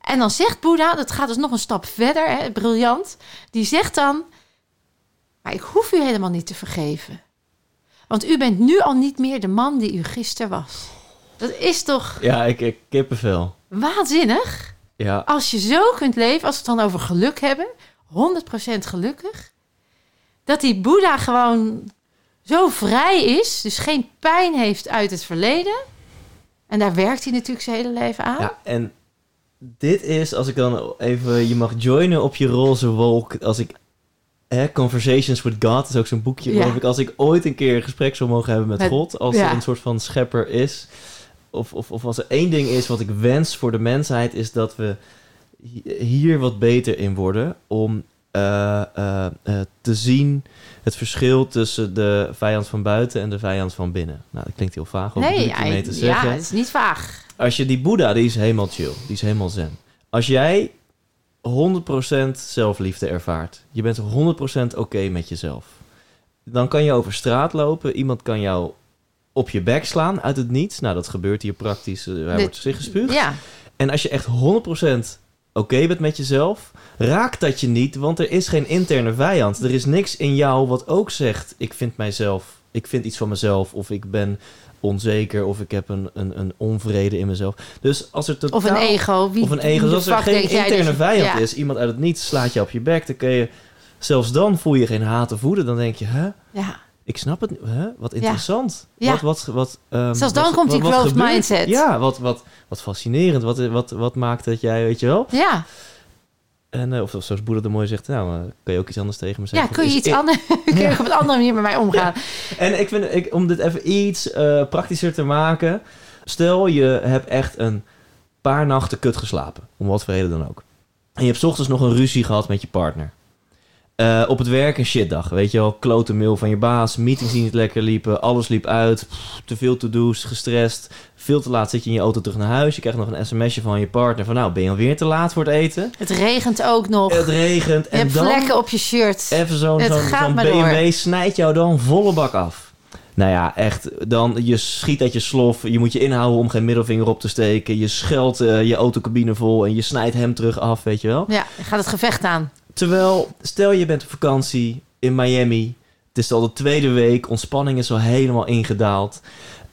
En dan zegt Boeddha, dat gaat dus nog een stap verder, hè, briljant. Die zegt dan, maar ik hoef u helemaal niet te vergeven. Want u bent nu al niet meer de man die u gisteren was. Dat is toch Ja, ik, ik kippenvel. waanzinnig? Ja, Als je zo kunt leven, als we het dan over geluk hebben, 100% gelukkig, dat die Boeddha gewoon zo vrij is, dus geen pijn heeft uit het verleden. En daar werkt hij natuurlijk zijn hele leven aan. ja, en dit is, als ik dan even, je mag joinen op je roze wolk. Als ik, hè, Conversations with God is ook zo'n boekje, Ja. ik. Als ik ooit een keer een gesprek zou mogen hebben met, Met- God, als ja. er een soort van schepper is. Of, of, of als er één ding is wat ik wens voor de mensheid, is dat we hi- hier wat beter in worden. Om eh, eh, eh, te zien het verschil tussen de vijand van buiten en de vijand van binnen. Nou, dat klinkt heel vaag. Wat bedoel nee, hiermee hij- te ja, zeggen? het is niet vaag. Als je die Boeddha, die is helemaal chill. Die is helemaal zen. Als jij 100% zelfliefde ervaart. Je bent 100% oké met jezelf. Dan kan je over straat lopen. Iemand kan jou op je bek slaan uit het niets. Nou, dat gebeurt hier praktisch. eh, Hij Dit- wordt zich gespuugd. Ja, En als je echt 100% oké bent met jezelf, raakt dat je niet, want er is geen interne vijand. Er is niks in jou wat ook zegt: ik vind mijzelf, ik vind iets van mezelf, of ik ben onzeker, of ik heb een, een, een onvrede in mezelf. Dus als er totaal, of een ego. Wie, of een ego, dus als er geen interne vijand ja, is, iemand uit het niets slaat je op je bek, dan kun je, zelfs dan voel je geen haat of woede. Dan denk je, hè, Ja, ik snap het, hè? wat interessant. Ja. Wat, wat, wat, ehm, Zelfs dan wat- komt die growth mindset. Ja, wat, wat, wat fascinerend. Wat, wat, wat maakt dat jij, weet je wel? ja. En, eh, of, zoals Boeddha er mooi zegt, nou, eh, kun je ook iets anders tegen me ja zeggen? kun je iets ik- anders... kun je op een andere manier met mij omgaan? En ik vind, ik, om dit even iets eh, praktischer te maken. Stel, je hebt echt een paar nachten kut geslapen. Om wat voor reden dan ook. En je hebt 's ochtends nog een ruzie gehad met je partner. Eh, op het werk een shitdag, weet je wel. Klote mail van je baas, meetings die niet lekker liepen, alles liep uit, pff, te veel to-do's, gestrest. Veel te laat zit je in je auto terug naar huis. Je krijgt nog een sms'je van je partner van nou, ben je alweer te laat voor het eten? Het regent ook nog. Het regent je en hebt dan... vlekken op je shirt. Even zo'n zo'n maar BMW snijdt jou dan volle bak af. Nou ja, echt. Dan, je schiet uit je slof. Je moet je inhouden om geen middelvinger op te steken. Je scheldt eh, je autocabine vol en je snijdt hem terug af, weet je wel. Ja, gaat het gevecht aan. Terwijl, stel je bent op vakantie in Miami. Het is al de tweede week. Ontspanning is al helemaal ingedaald.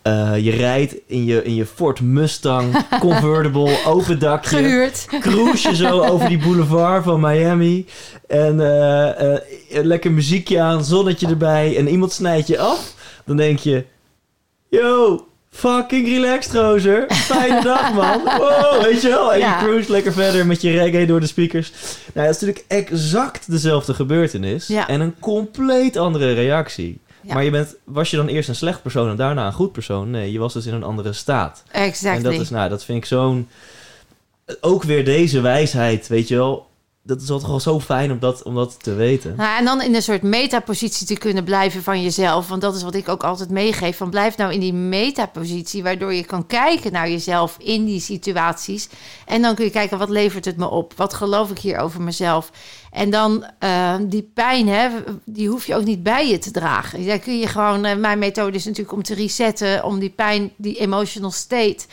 Eh, je rijdt in je, in je Ford Mustang convertible, open dakje Gehuurd. cruise je zo over die boulevard van Miami. En eh, eh, lekker muziekje aan, zonnetje erbij. En iemand snijdt je af. Dan denk je... Yo, fucking relaxed, rozer. Fijne dag, man. Wow, weet je wel. En Ja. je cruise lekker verder met je reggae door de speakers. Nou, dat is natuurlijk exact dezelfde gebeurtenis. Ja. En een compleet andere reactie. Ja. Maar je bent, was je dan eerst een slecht persoon en daarna een goed persoon? Nee, je was dus in een andere staat. Exactly. En dat is, nou, dat vind ik zo'n. ook weer deze wijsheid, weet je wel. Dat is toch wel zo fijn om dat, om dat te weten. Nou, en dan in een soort metapositie te kunnen blijven van jezelf. Want dat is wat ik ook altijd meegeef. Van blijf nou in die metapositie, waardoor je kan kijken naar jezelf in die situaties. En dan kun je kijken, wat levert het me op? Wat geloof ik hier over mezelf? En dan uh, die pijn, hè, die hoef je ook niet bij je te dragen. Daar kun je gewoon, uh, mijn methode is natuurlijk om te resetten, om die pijn, die emotional state,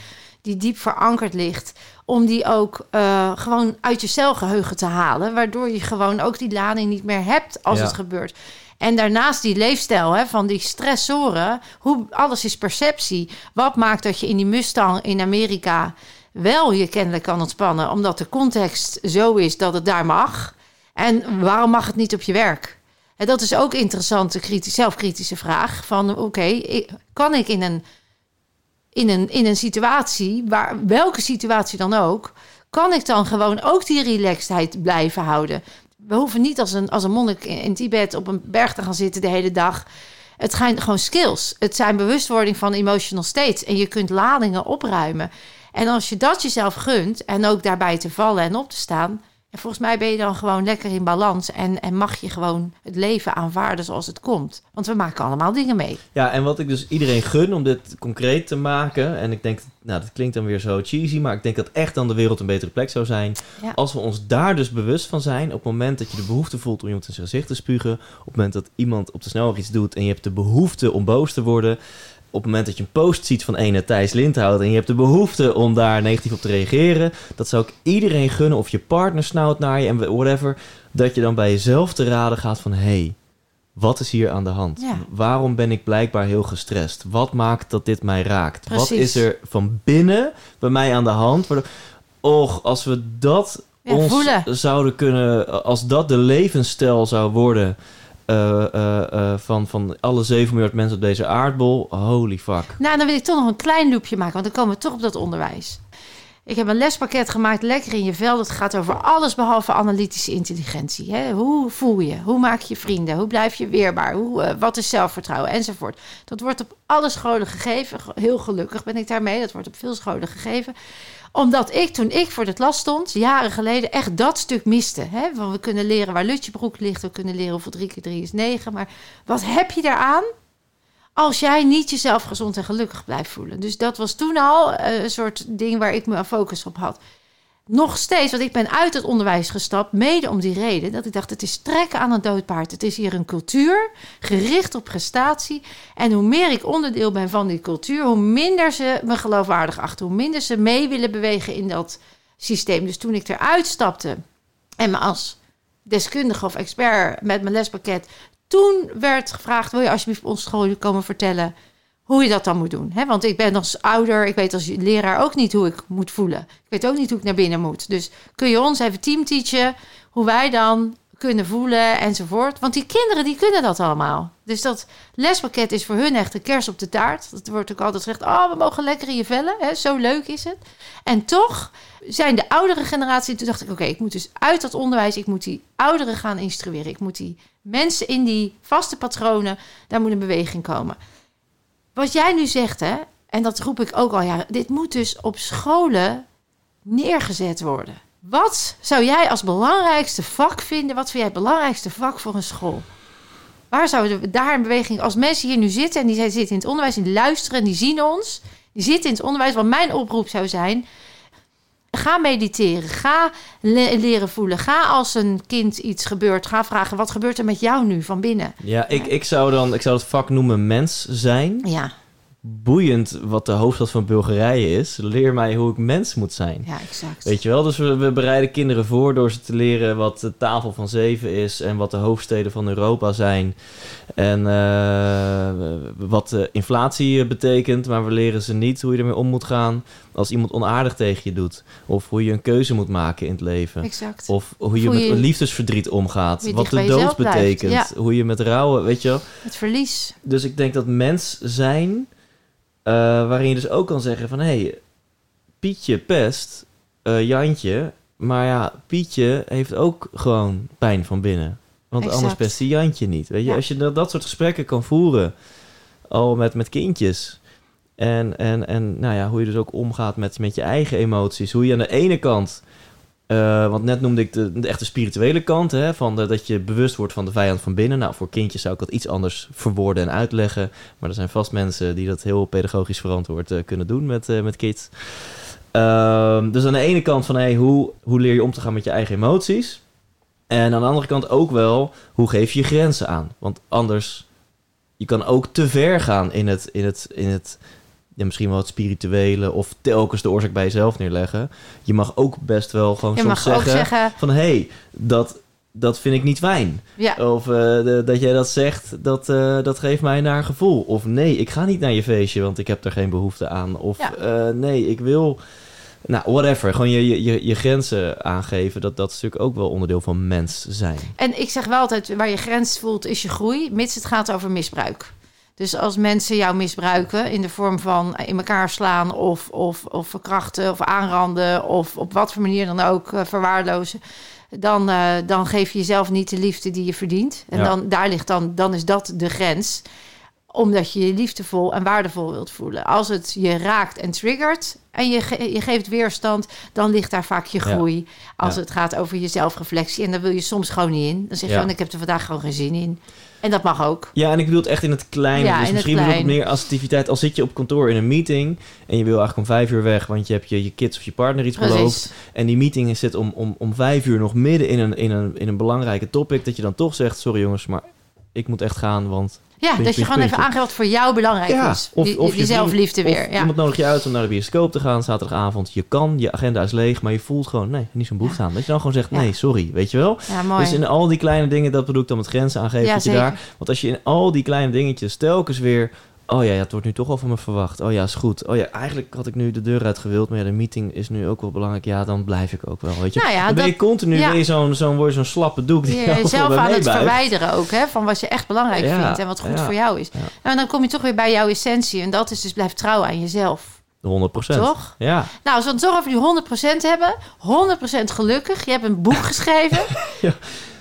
die diep verankerd ligt, om die ook uh, gewoon uit je celgeheugen te halen. Waardoor je gewoon ook die lading niet meer hebt als Ja. het gebeurt. En daarnaast die leefstijl hè, van die stressoren. Hoe, alles is perceptie. Wat maakt dat je in die Mustang in Amerika wel je kennelijk kan ontspannen? Omdat de context zo is dat het daar mag. En waarom mag het niet op je werk? En dat is ook een interessante kritisch, zelfkritische vraag. Van oké, kan ik in een, in, een, in een situatie, waar, welke situatie dan ook... kan ik dan gewoon ook die relaxedheid blijven houden? We hoeven niet als een, als een monnik in, Tibet op een berg te gaan zitten de hele dag. Het zijn gewoon skills. Het zijn bewustwording van emotional states. En je kunt ladingen opruimen. En als je dat jezelf gunt en ook daarbij te vallen en op te staan... En volgens mij ben je dan gewoon lekker in balans en, en mag je gewoon het leven aanvaarden zoals het komt. Want we maken allemaal dingen mee. Ja, en wat ik dus iedereen gun om dit concreet te maken. En ik denk, nou, dat klinkt dan weer zo cheesy, maar ik denk dat echt dan de wereld een betere plek zou zijn. Ja. Als we ons daar dus bewust van zijn, op het moment dat je de behoefte voelt om iemand in zijn gezicht te spugen, op het moment dat iemand op de snelweg iets doet en je hebt de behoefte om boos te worden, op het moment dat je een post ziet van ene Thijs Lindhout en je hebt de behoefte om daar negatief op te reageren, dat zou ik iedereen gunnen, of je partner snauwt naar je en whatever, dat je dan bij jezelf te raden gaat van, hé, hey, wat is hier aan de hand? Ja. Waarom ben ik blijkbaar heel gestrest? Wat maakt dat dit mij raakt? Wat is er van binnen bij mij aan de hand? Och, als we dat Ja, ons voelen. zouden kunnen, als dat de levensstijl zou worden eh, eh, eh, van, van alle 7 miljard mensen op deze aardbol, holy fuck. Nou, dan wil ik toch nog een klein loopje maken, want dan komen we toch op dat onderwijs. Ik heb een lespakket gemaakt, lekker in je vel. Dat gaat over alles behalve analytische intelligentie. Hè? Hoe voel je? Hoe maak je vrienden? Hoe blijf je weerbaar? Hoe, wat is zelfvertrouwen? Enzovoort. Dat wordt op alle scholen gegeven. Heel gelukkig ben ik daarmee. Dat wordt op veel scholen gegeven. Omdat ik, toen ik voor het las stond, jaren geleden, echt dat stuk miste. Hè? Van we kunnen leren waar Lutjebroek ligt. We kunnen leren hoeveel 3 keer 3 is 9. Maar wat heb je daaraan? als jij niet jezelf gezond en gelukkig blijft voelen. Dus dat was toen al eh, een soort ding waar ik me focus op had. Nog steeds, want ik ben uit het onderwijs gestapt, mede om die reden dat ik dacht: het is trekken aan een doodpaard. Het is hier een cultuur gericht op prestatie. En hoe meer ik onderdeel ben van die cultuur, hoe minder ze me geloofwaardig achten, hoe minder ze mee willen bewegen in dat systeem. Dus toen ik eruit stapte en me als deskundige of expert met mijn lespakket toen werd gevraagd: wil je alsjeblieft op onze school komen vertellen hoe je dat dan moet doen? Hè? Want ik ben als ouder, ik weet als leraar ook niet hoe ik moet voelen. Ik weet ook niet hoe ik naar binnen moet. Dus kun je ons even teamteachen hoe wij dan kunnen voelen enzovoort. Want die kinderen die kunnen dat allemaal. Dus dat lespakket is voor hun echt een kers op de taart. Dat wordt ook altijd gezegd: oh, we mogen lekker in je vellen. Hè? Zo leuk is het. En toch zijn de oudere generatie. Toen dacht ik: oké, ik moet dus uit dat onderwijs. Ik moet die ouderen gaan instrueren. Ik moet die mensen in die vaste patronen. Daar moet een beweging komen. Wat jij nu zegt, hè, en dat roep ik ook al jaren. Dit moet dus op scholen neergezet worden. Wat zou jij als belangrijkste vak vinden? Wat vind jij het belangrijkste vak voor een school? Waar zouden we daar een beweging... Als mensen hier nu zitten en die zitten in het onderwijs... en die luisteren en die zien ons... die zitten in het onderwijs... wat mijn oproep zou zijn... Ga mediteren. Ga le- leren voelen. Ga als een kind iets gebeurt. Ga vragen, wat gebeurt er met jou nu van binnen? Ja, ik, ik, zou dan, ik zou het vak noemen mens zijn. Ja, Boeiend wat de hoofdstad van Bulgarije is. Leer mij hoe ik mens moet zijn. ja exact. Weet je wel, dus we, we bereiden kinderen voor door ze te leren wat de tafel van zeven is en wat de hoofdsteden van Europa zijn. En eh, wat de inflatie betekent, maar we leren ze niet hoe je ermee om moet gaan als iemand onaardig tegen je doet. Of hoe je een keuze moet maken in het leven. Exact. Of hoe je Hoe met je- liefdesverdriet omgaat. Wat de dood betekent. Ja. Hoe je met rouwen, weet je wel. Het verlies. Dus ik denk dat mens zijn, eh, waarin je dus ook kan zeggen van... hé, hey, Pietje pest, eh, Jantje, maar ja, Pietje heeft ook gewoon pijn van binnen. Want Exact. anders pest die Jantje niet. Weet je, Ja. als je dat, dat soort gesprekken kan voeren, al met, met kindjes... En, en, en nou ja, hoe je dus ook omgaat met, met je eigen emoties. Hoe je aan de ene kant, eh, want net noemde ik de, de echte spirituele kant, hè, van dat je bewust wordt van de vijand van binnen. Nou, voor kindjes zou ik dat iets anders verwoorden en uitleggen. Maar er zijn vast mensen die dat heel pedagogisch verantwoord eh, kunnen doen met, eh, met kids. Ehm, dus aan de ene kant van hey, hoe, hoe leer je om te gaan met je eigen emoties? En aan de andere kant ook wel, hoe geef je je grenzen aan? Want anders, je kan ook te ver gaan in het, in het, in het misschien wel het spirituele of telkens de oorzaak bij jezelf neerleggen. Je mag ook best wel gewoon Je soms zeggen, zeggen, van hé, hey, dat, dat vind ik niet fijn. ja, Of eh, de- dat jij dat zegt, dat, eh, dat geeft mij naar gevoel. Of nee, ik ga niet naar je feestje, want ik heb er geen behoefte aan. Of Ja. eh, nee, ik wil... Nou, whatever. Gewoon je, je- je, je grenzen aangeven. Dat, dat is natuurlijk ook wel onderdeel van mens zijn. En ik zeg wel altijd, waar je grens voelt is je groei, mits het gaat over misbruik. Dus als mensen jou misbruiken in de vorm van in elkaar slaan of, of, of verkrachten of aanranden of op wat voor manier dan ook eh, verwaarlozen, dan, eh, dan geef je jezelf niet de liefde die je verdient. En Ja. dan, daar ligt dan, dan is dat de grens omdat je je liefdevol en waardevol wilt voelen. Als het je raakt en triggert en je, ge- je geeft weerstand, dan ligt daar vaak je Ja. groei. Als Ja. het gaat over je zelfreflectie. En daar wil je soms gewoon niet in. Dan zeg je Ja. gewoon, ik heb er vandaag gewoon geen zin in. En dat mag ook. Ja, en ik bedoel het echt in het kleine. Ja, dus misschien bedoel ik meer assertiviteit. Als zit je op kantoor in een meeting en je wil eigenlijk om vijf uur weg, want je hebt je, je kids of je partner iets beloofd. En die meeting zit om, om, om vijf uur nog midden in een, in, een, in een belangrijke topic. Dat je dan toch zegt, sorry jongens, maar ik moet echt gaan, want Ja, Puntje, dat je gewoon puntje. even aangeeft wat voor jou belangrijk is. of, die, of die je zelfliefde weer. Of Ja. iemand nodig je uit om naar de bioscoop te gaan zaterdagavond. Je kan, je agenda is leeg, maar je voelt gewoon, nee, niet zo'n behoefte aan. Dat je dan gewoon zegt, Ja. nee, sorry, weet je wel? ja, mooi. Dus in al die kleine dingen, dat bedoel ik dan met grenzen aangeven. Ja, dat je daar, want als je in al die kleine dingetjes telkens weer... Oh ja, ja, het wordt nu toch wel van me verwacht. Oh ja, is goed. Oh ja, eigenlijk had ik nu de deur uit gewild. Maar ja, de meeting is nu ook wel belangrijk. Ja, dan blijf ik ook wel, weet je. Nou ja, dan ben je continu ja. je zo'n, zo'n, zo'n slappe doek die je jezelf aan het verwijderen ook, hè, van wat je echt belangrijk Ja, vindt en wat goed voor jou is. Nou, en dan kom je toch weer bij jouw essentie. En dat is dus blijf trouw aan jezelf. 100 procent. Toch? Ja. Nou, als we het toch over die 100% hebben. 100% gelukkig. Je hebt een boek geschreven. Ja.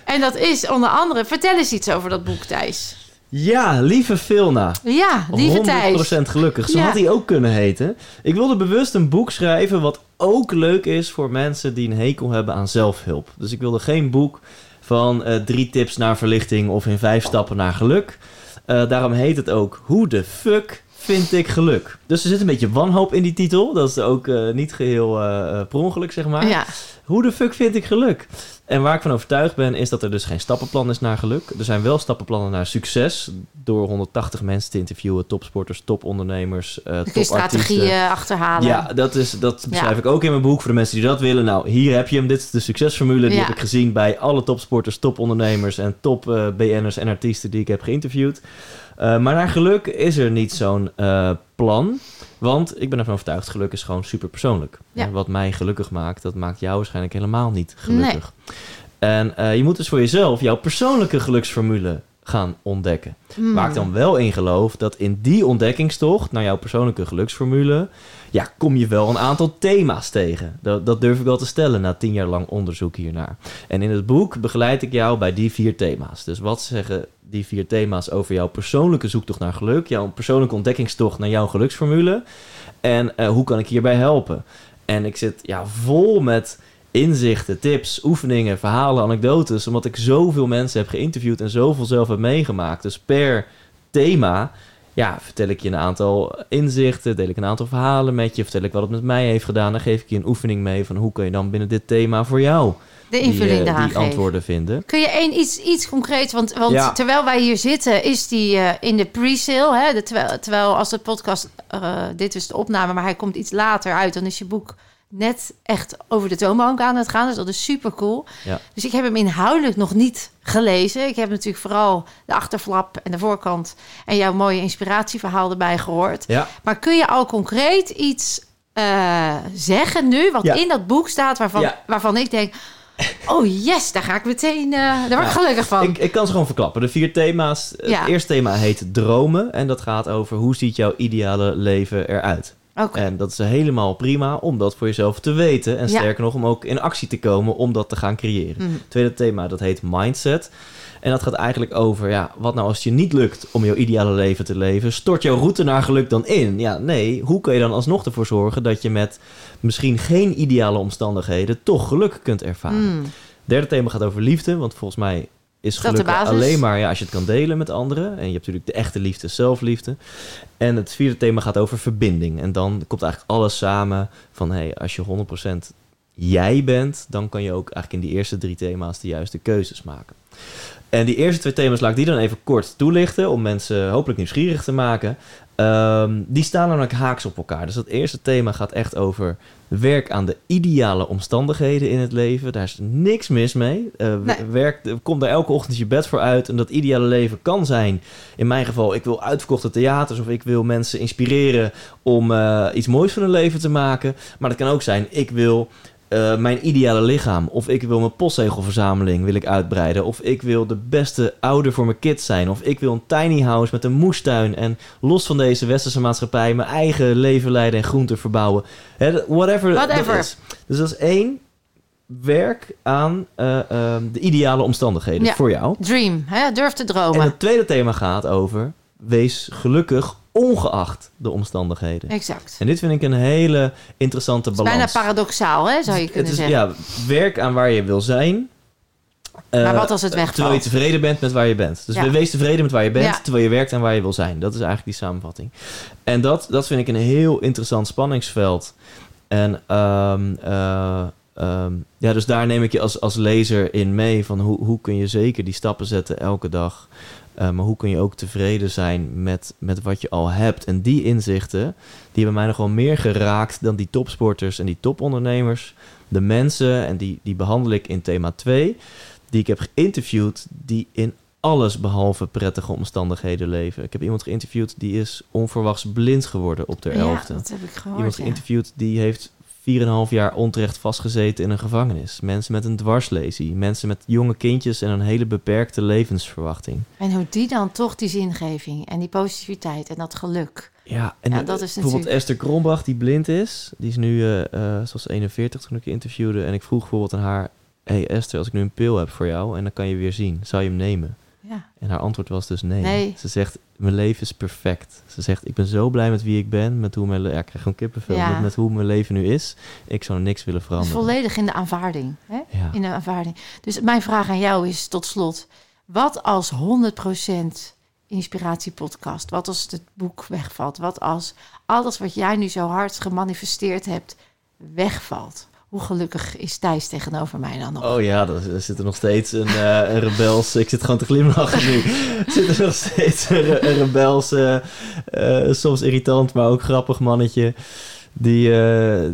En dat is onder andere... Vertel eens iets over dat boek, Thijs. Ja, lieve Filna. Ja, lieve 100% Thijs. gelukkig. Zo Ja. had hij ook kunnen heten. Ik wilde bewust een boek schrijven wat ook leuk is voor mensen die een hekel hebben aan zelfhulp. Dus ik wilde geen boek van eh, drie tips naar verlichting of in vijf stappen naar geluk. Eh, daarom heet het ook Hoe de fuck vind ik geluk? Dus er zit een beetje wanhoop in die titel. Dat is ook eh, niet geheel eh, eh, per ongeluk, zeg maar. Ja, Hoe de fuck vind ik geluk? En waar ik van overtuigd ben, is dat er dus geen stappenplan is naar geluk. Er zijn wel stappenplannen naar succes. Door 180 mensen te interviewen, topsporters, topondernemers, je topartiesten. strategieën achterhalen. Ja, dat, is, dat beschrijf ik ook in mijn boek voor de mensen die dat willen. Nou, hier heb je hem. Dit is de succesformule. Die Ja. heb ik gezien bij alle topsporters, topondernemers en top BN'ers en artiesten die ik heb geïnterviewd. Eh, maar naar geluk is er niet zo'n eh, plan. Want ik ben ervan overtuigd, geluk is gewoon super persoonlijk. Ja. En wat mij gelukkig maakt, dat maakt jou waarschijnlijk helemaal niet gelukkig. En eh, je moet dus voor jezelf jouw persoonlijke geluksformule gaan ontdekken. Waar ik dan wel in geloof dat in die ontdekkingstocht naar jouw persoonlijke geluksformule, ja, kom je wel een aantal thema's tegen. Dat, dat durf ik wel te stellen na tien jaar lang onderzoek hiernaar. En in het boek begeleid ik jou bij die vier thema's. Dus wat zeggen die vier thema's over jouw persoonlijke zoektocht naar geluk, jouw persoonlijke ontdekkingstocht naar jouw geluksformule en eh, hoe kan ik hierbij helpen? En ik zit ja, vol met inzichten, tips, oefeningen, verhalen, anekdotes. Omdat ik zoveel mensen heb geïnterviewd en zoveel zelf heb meegemaakt. Dus per thema ja, vertel ik je een aantal inzichten, deel ik een aantal verhalen met je, vertel ik wat het met mij heeft gedaan. Dan geef ik je een oefening mee van hoe kun je dan binnen dit thema voor jou de die, invulling eh, eraan die geven. antwoorden vinden. Kun je één iets, iets concreets, want, want Ja. terwijl wij hier zitten, is die eh, in de pre-sale. Terwijl, terwijl als de podcast, eh, dit is de opname, maar hij komt iets later uit, dan is je boek net echt over de toonbank aan het gaan. Dus dat is super cool. Ja. Dus ik heb hem inhoudelijk nog niet gelezen. Ik heb natuurlijk vooral de achterflap en de voorkant en jouw mooie inspiratieverhaal erbij gehoord. Ja, Maar kun je al concreet iets zeggen nu, wat Ja. in dat boek staat, waarvan, waarvan ik denk... Oh yes, daar ga ik meteen... eh, daar word ik Ja, gelukkig van. ik, ik kan ze gewoon verklappen. De vier thema's. Ja. Het eerste thema heet dromen. En dat gaat over hoe ziet jouw ideale leven eruit. Oké. En dat is helemaal prima om dat voor jezelf te weten. En Ja. sterker nog, om ook in actie te komen om dat te gaan creëren. Mhm. Het tweede thema, dat heet mindset. En dat gaat eigenlijk over, ja, wat nou als het je niet lukt om jouw ideale leven te leven? Stort jouw route naar geluk dan in? Ja, nee. Hoe kun je dan alsnog ervoor zorgen dat je met misschien geen ideale omstandigheden toch geluk kunt ervaren? Hmm. Derde thema gaat over liefde, want volgens mij is geluk alleen maar ja, als je het kan delen met anderen. En je hebt natuurlijk de echte liefde, zelfliefde. En het vierde thema gaat over verbinding. En dan komt eigenlijk alles samen van hey, als je 100% jij bent, dan kan je ook eigenlijk in die eerste drie thema's de juiste keuzes maken. En die eerste twee thema's laat ik die dan even kort toelichten om mensen hopelijk nieuwsgierig te maken. Ehm, die staan namelijk haaks op elkaar. Dus dat eerste thema gaat echt over werk aan de ideale omstandigheden in het leven. Daar is niks mis mee. Nee. werk, kom daar elke ochtend je bed voor uit. En dat ideale leven kan zijn, in mijn geval, ik wil uitverkochte theaters of ik wil mensen inspireren om eh, iets moois van hun leven te maken. Maar dat kan ook zijn, ik wil eh, mijn ideale lichaam. Of ik wil mijn postzegelverzameling wil ik uitbreiden. Of ik wil de beste ouder voor mijn kids zijn. Of ik wil een tiny house met een moestuin. En los van deze westerse maatschappij mijn eigen leven leiden en groenten verbouwen. Dat- whatever, Whatever. is. Dus dat is één. Werk aan eh, ehm, de ideale omstandigheden Ja. voor jou. Dream, hè? durf te En dromen. het tweede thema gaat over... Wees gelukkig ongeacht de omstandigheden. Exact. En dit vind ik een hele interessante Het is balans. bijna paradoxaal, hè, zou je kunnen het is, zeggen. Ja, werk aan waar je wil zijn. Maar Eh, wat als het wegvalt? Terwijl je tevreden bent met waar je bent. Dus Ja. wees tevreden met waar je bent, Ja. terwijl je werkt aan waar je wil zijn. Dat is eigenlijk die samenvatting. En dat, dat vind ik een heel interessant spanningsveld. En ehm, eh, ehm, ja, dus daar neem ik je als, als lezer in mee van hoe, hoe kun je zeker die stappen zetten elke dag. Eh, maar hoe kun je ook tevreden zijn met, met wat je al hebt? En die inzichten, die hebben mij nog wel meer geraakt dan die topsporters en die topondernemers. De mensen, en die, die behandel ik in thema 2, die ik heb geïnterviewd, die in alles behalve prettige omstandigheden leven. Ik heb iemand geïnterviewd die is onverwachts blind geworden op de ja, elfde. dat heb ik gehoord. Iemand ja. geïnterviewd die heeft 4,5 jaar onterecht vastgezeten in een gevangenis. Mensen met een dwarslesie. Mensen met jonge kindjes en een hele beperkte levensverwachting. En hoe die dan toch die zingeving en die positiviteit en dat geluk. Ja, en Ja, dat is bijvoorbeeld natuurlijk- Esther Krombach, die blind is. Die is nu, eh eh, was 41 toen ik haar interviewde. En ik vroeg bijvoorbeeld aan haar... hey Esther, als ik nu een pil heb voor jou en dan kan je weer zien. Zou je hem nemen? Ja. En haar antwoord was dus nee. Nee. Ze zegt, mijn leven is perfect. Ze zegt, ik ben zo blij met wie ik ben. Met hoe mijn... Ja, ik krijg gewoon kippenvel. Ja. Met, met hoe mijn leven nu is. Ik zou niks willen Dus veranderen. volledig in de aanvaarding. Hè? Ja. In de aanvaarding. Dus mijn vraag aan jou is tot slot: wat als 100% inspiratiepodcast? Wat als het boek wegvalt? Wat als alles wat jij nu zo hard gemanifesteerd hebt wegvalt? Hoe gelukkig is Thijs tegenover mij dan nog? Oh ja, er, er zit er nog steeds een, eh, een rebels... Ik zit gewoon te glimlachen nu. Er zit er nog steeds een, een rebels, eh, eh, soms irritant, maar ook grappig mannetje... Die,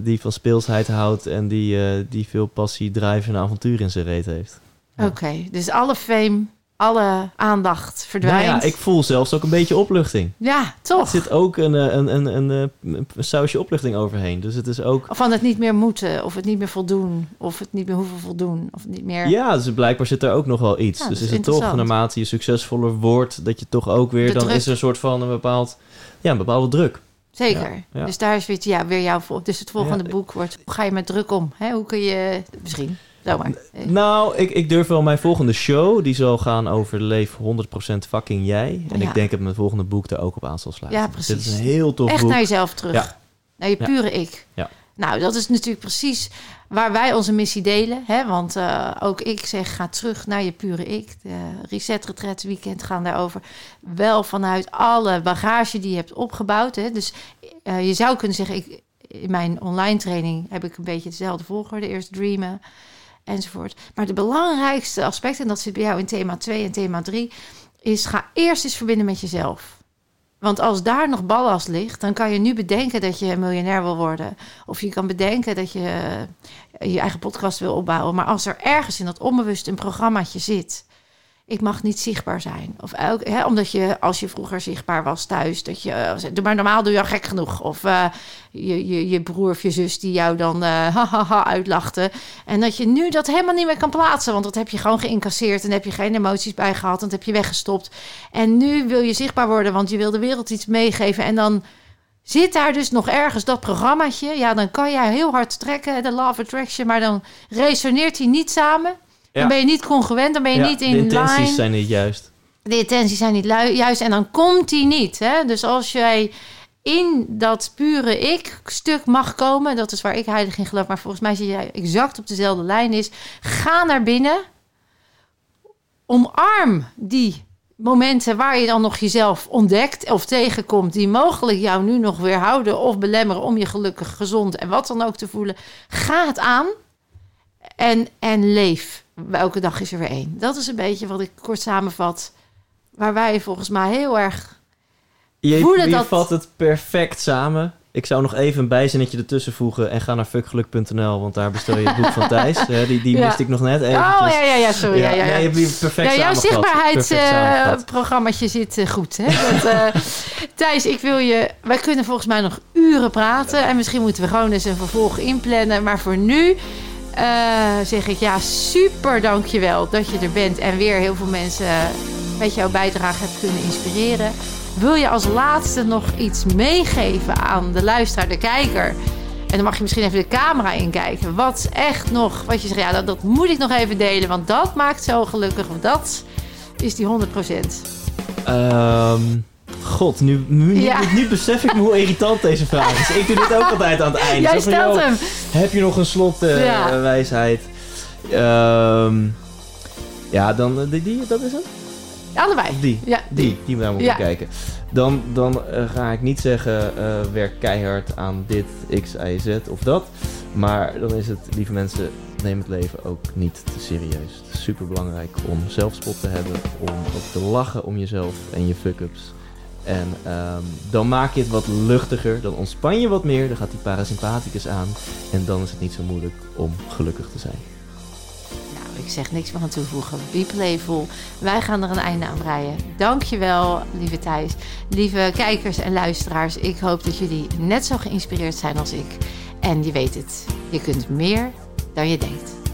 die van speelsheid houdt en die, die veel passie, drive en avontuur in zijn reet heeft. Ja. Oké, dus alle fame, alle aandacht Nou verdwijnt. ja, ik voel zelfs ook een beetje opluchting. Ja, Er toch? zit ook een, eh, een, een, een, een, een sausje opluchting overheen. Dus het is ook... Van het niet meer moeten, of het niet meer voldoen, of het niet meer hoeven voldoen, of niet meer. Ja, dus blijkbaar zit er ook nog wel iets. Ja, dus dat is het toch, naarmate je succesvoller wordt, dat je toch ook weer, De dan druk. is er een soort van een bepaald, ja, een bepaalde druk. Zeker. Ja, ja. Dus daar is weer, ja, weer jouw. Dus het volgende boek wordt: hoe ga je met druk om? Hè? Hoe kun je misschien zomaar? Eh, Nou, ik, ik durf wel mijn volgende show, die zal gaan over leef 100% fucking jij. En Ja. ik denk dat mijn volgende boek daar ook op aan zal sluiten. Ja, Dus Dit is precies. een heel tof Echt boek. naar jezelf terug. Ja. Naar je pure ik. Ja. Nou, dat is natuurlijk precies waar wij onze missie delen. Hè? Want eh, ook ik zeg, ga terug naar je pure ik. De Reset Retreat Weekend gaan daarover. Wel vanuit alle bagage die je hebt opgebouwd. Hè? Dus eh, je zou kunnen zeggen, ik, in mijn online training heb ik een beetje dezelfde volgorde. Eerst dreamen enzovoort. Maar de belangrijkste aspect, en dat zit bij jou in thema 2 en thema 3, is ga eerst eens verbinden met jezelf. Want als daar nog ballast ligt, dan kan je nu bedenken dat je miljonair wil worden. Of je kan bedenken dat je eh, je eigen podcast wil opbouwen. Maar als er ergens in dat onbewust een programmaatje zit. Ik mag niet zichtbaar zijn. Of elk, hè, omdat je, als je vroeger zichtbaar was thuis, dat je. eh, maar normaal, doe je al gek genoeg. Of eh, je, je, je broer of je zus die jou dan eh hahaha uitlachten. En dat je nu dat helemaal niet meer kan plaatsen. Want dat heb je gewoon geïncasseerd. En heb je geen emoties bij gehad. En dat heb je weggestopt. En nu wil je zichtbaar worden, want je wil de wereld iets meegeven. En dan zit daar dus nog ergens dat programmaatje. Ja, dan kan jij heel hard trekken, de of Attraction. Maar dan resoneert hij niet samen Dan ben je niet congruent, dan ben je Ja, niet de in intenties line. zijn niet juist. De intenties zijn niet juist en dan komt die niet. Hè? Dus als jij in dat pure ik-stuk mag komen, dat is waar ik heilig in geloof, maar volgens mij zit jij exact op dezelfde lijn is. Ga naar binnen, omarm die momenten waar je dan nog jezelf ontdekt of tegenkomt, die mogelijk jou nu nog weerhouden of belemmeren om je gelukkig, gezond en wat dan ook te voelen. Ga het aan en, en leef. Elke dag is er weer één. Dat is een beetje wat ik kort samenvat. Waar wij volgens mij heel erg. Je, Voelen je dat- vat het perfect samen. Ik zou nog even een bijzinnetje ertussen voegen en ga naar fuckgeluk.nl, want daar bestel je het boek van Thijs. Hè, die die Ja. miste ik nog net even. Oh ja, ja, ja, sorry. Ja, ja, ja. nee, je hebt die perfect Ja, jouw zichtbaarheidsprogrammaatje zit eh, goed. Hè? Dat, eh, Thijs, ik wil je. Wij kunnen volgens mij nog uren praten. En misschien moeten we gewoon eens een vervolg inplannen. Maar voor nu eh, zeg ik ja, super dankjewel dat je er bent. En weer heel veel mensen met jouw bijdrage hebt kunnen inspireren. Wil je als laatste nog iets meegeven aan de luisteraar, de kijker? En dan mag je misschien even de camera inkijken. Wat echt nog, wat je zegt, ja, dat, dat moet ik nog even delen. Want dat maakt zo gelukkig. Want dat is die 100%. Ehm, God, nu, nu, Ja. nu besef ik me hoe irritant deze vraag is. Ik doe dit ook altijd aan het einde. Jij Zo stelt hem. Heb je nog een slotwijsheid? Ja. wijsheid? Ehm, ja, dan eh, die, die, dat is het? Allebei. Die. Ja, Die, die ik Ja. naar kijken. Dan, dan eh, ga ik niet zeggen, eh, werk keihard aan dit, X, Y, Z of dat. Maar dan is het, lieve mensen, neem het leven ook niet te serieus. Het is super belangrijk om zelfspot te hebben, om ook te lachen om jezelf en je fuck-ups. En ehm, dan maak je het wat luchtiger, dan ontspan je wat meer, dan gaat die parasympathicus aan. En dan is het niet zo moeilijk om gelukkig te zijn. Nou, ik zeg niks meer aan toevoegen. Be playful. Wij gaan er een einde aan breien. Dankjewel, lieve Thijs. Lieve kijkers en luisteraars. Ik hoop dat jullie net zo geïnspireerd zijn als ik. En je weet het, je kunt meer dan je denkt.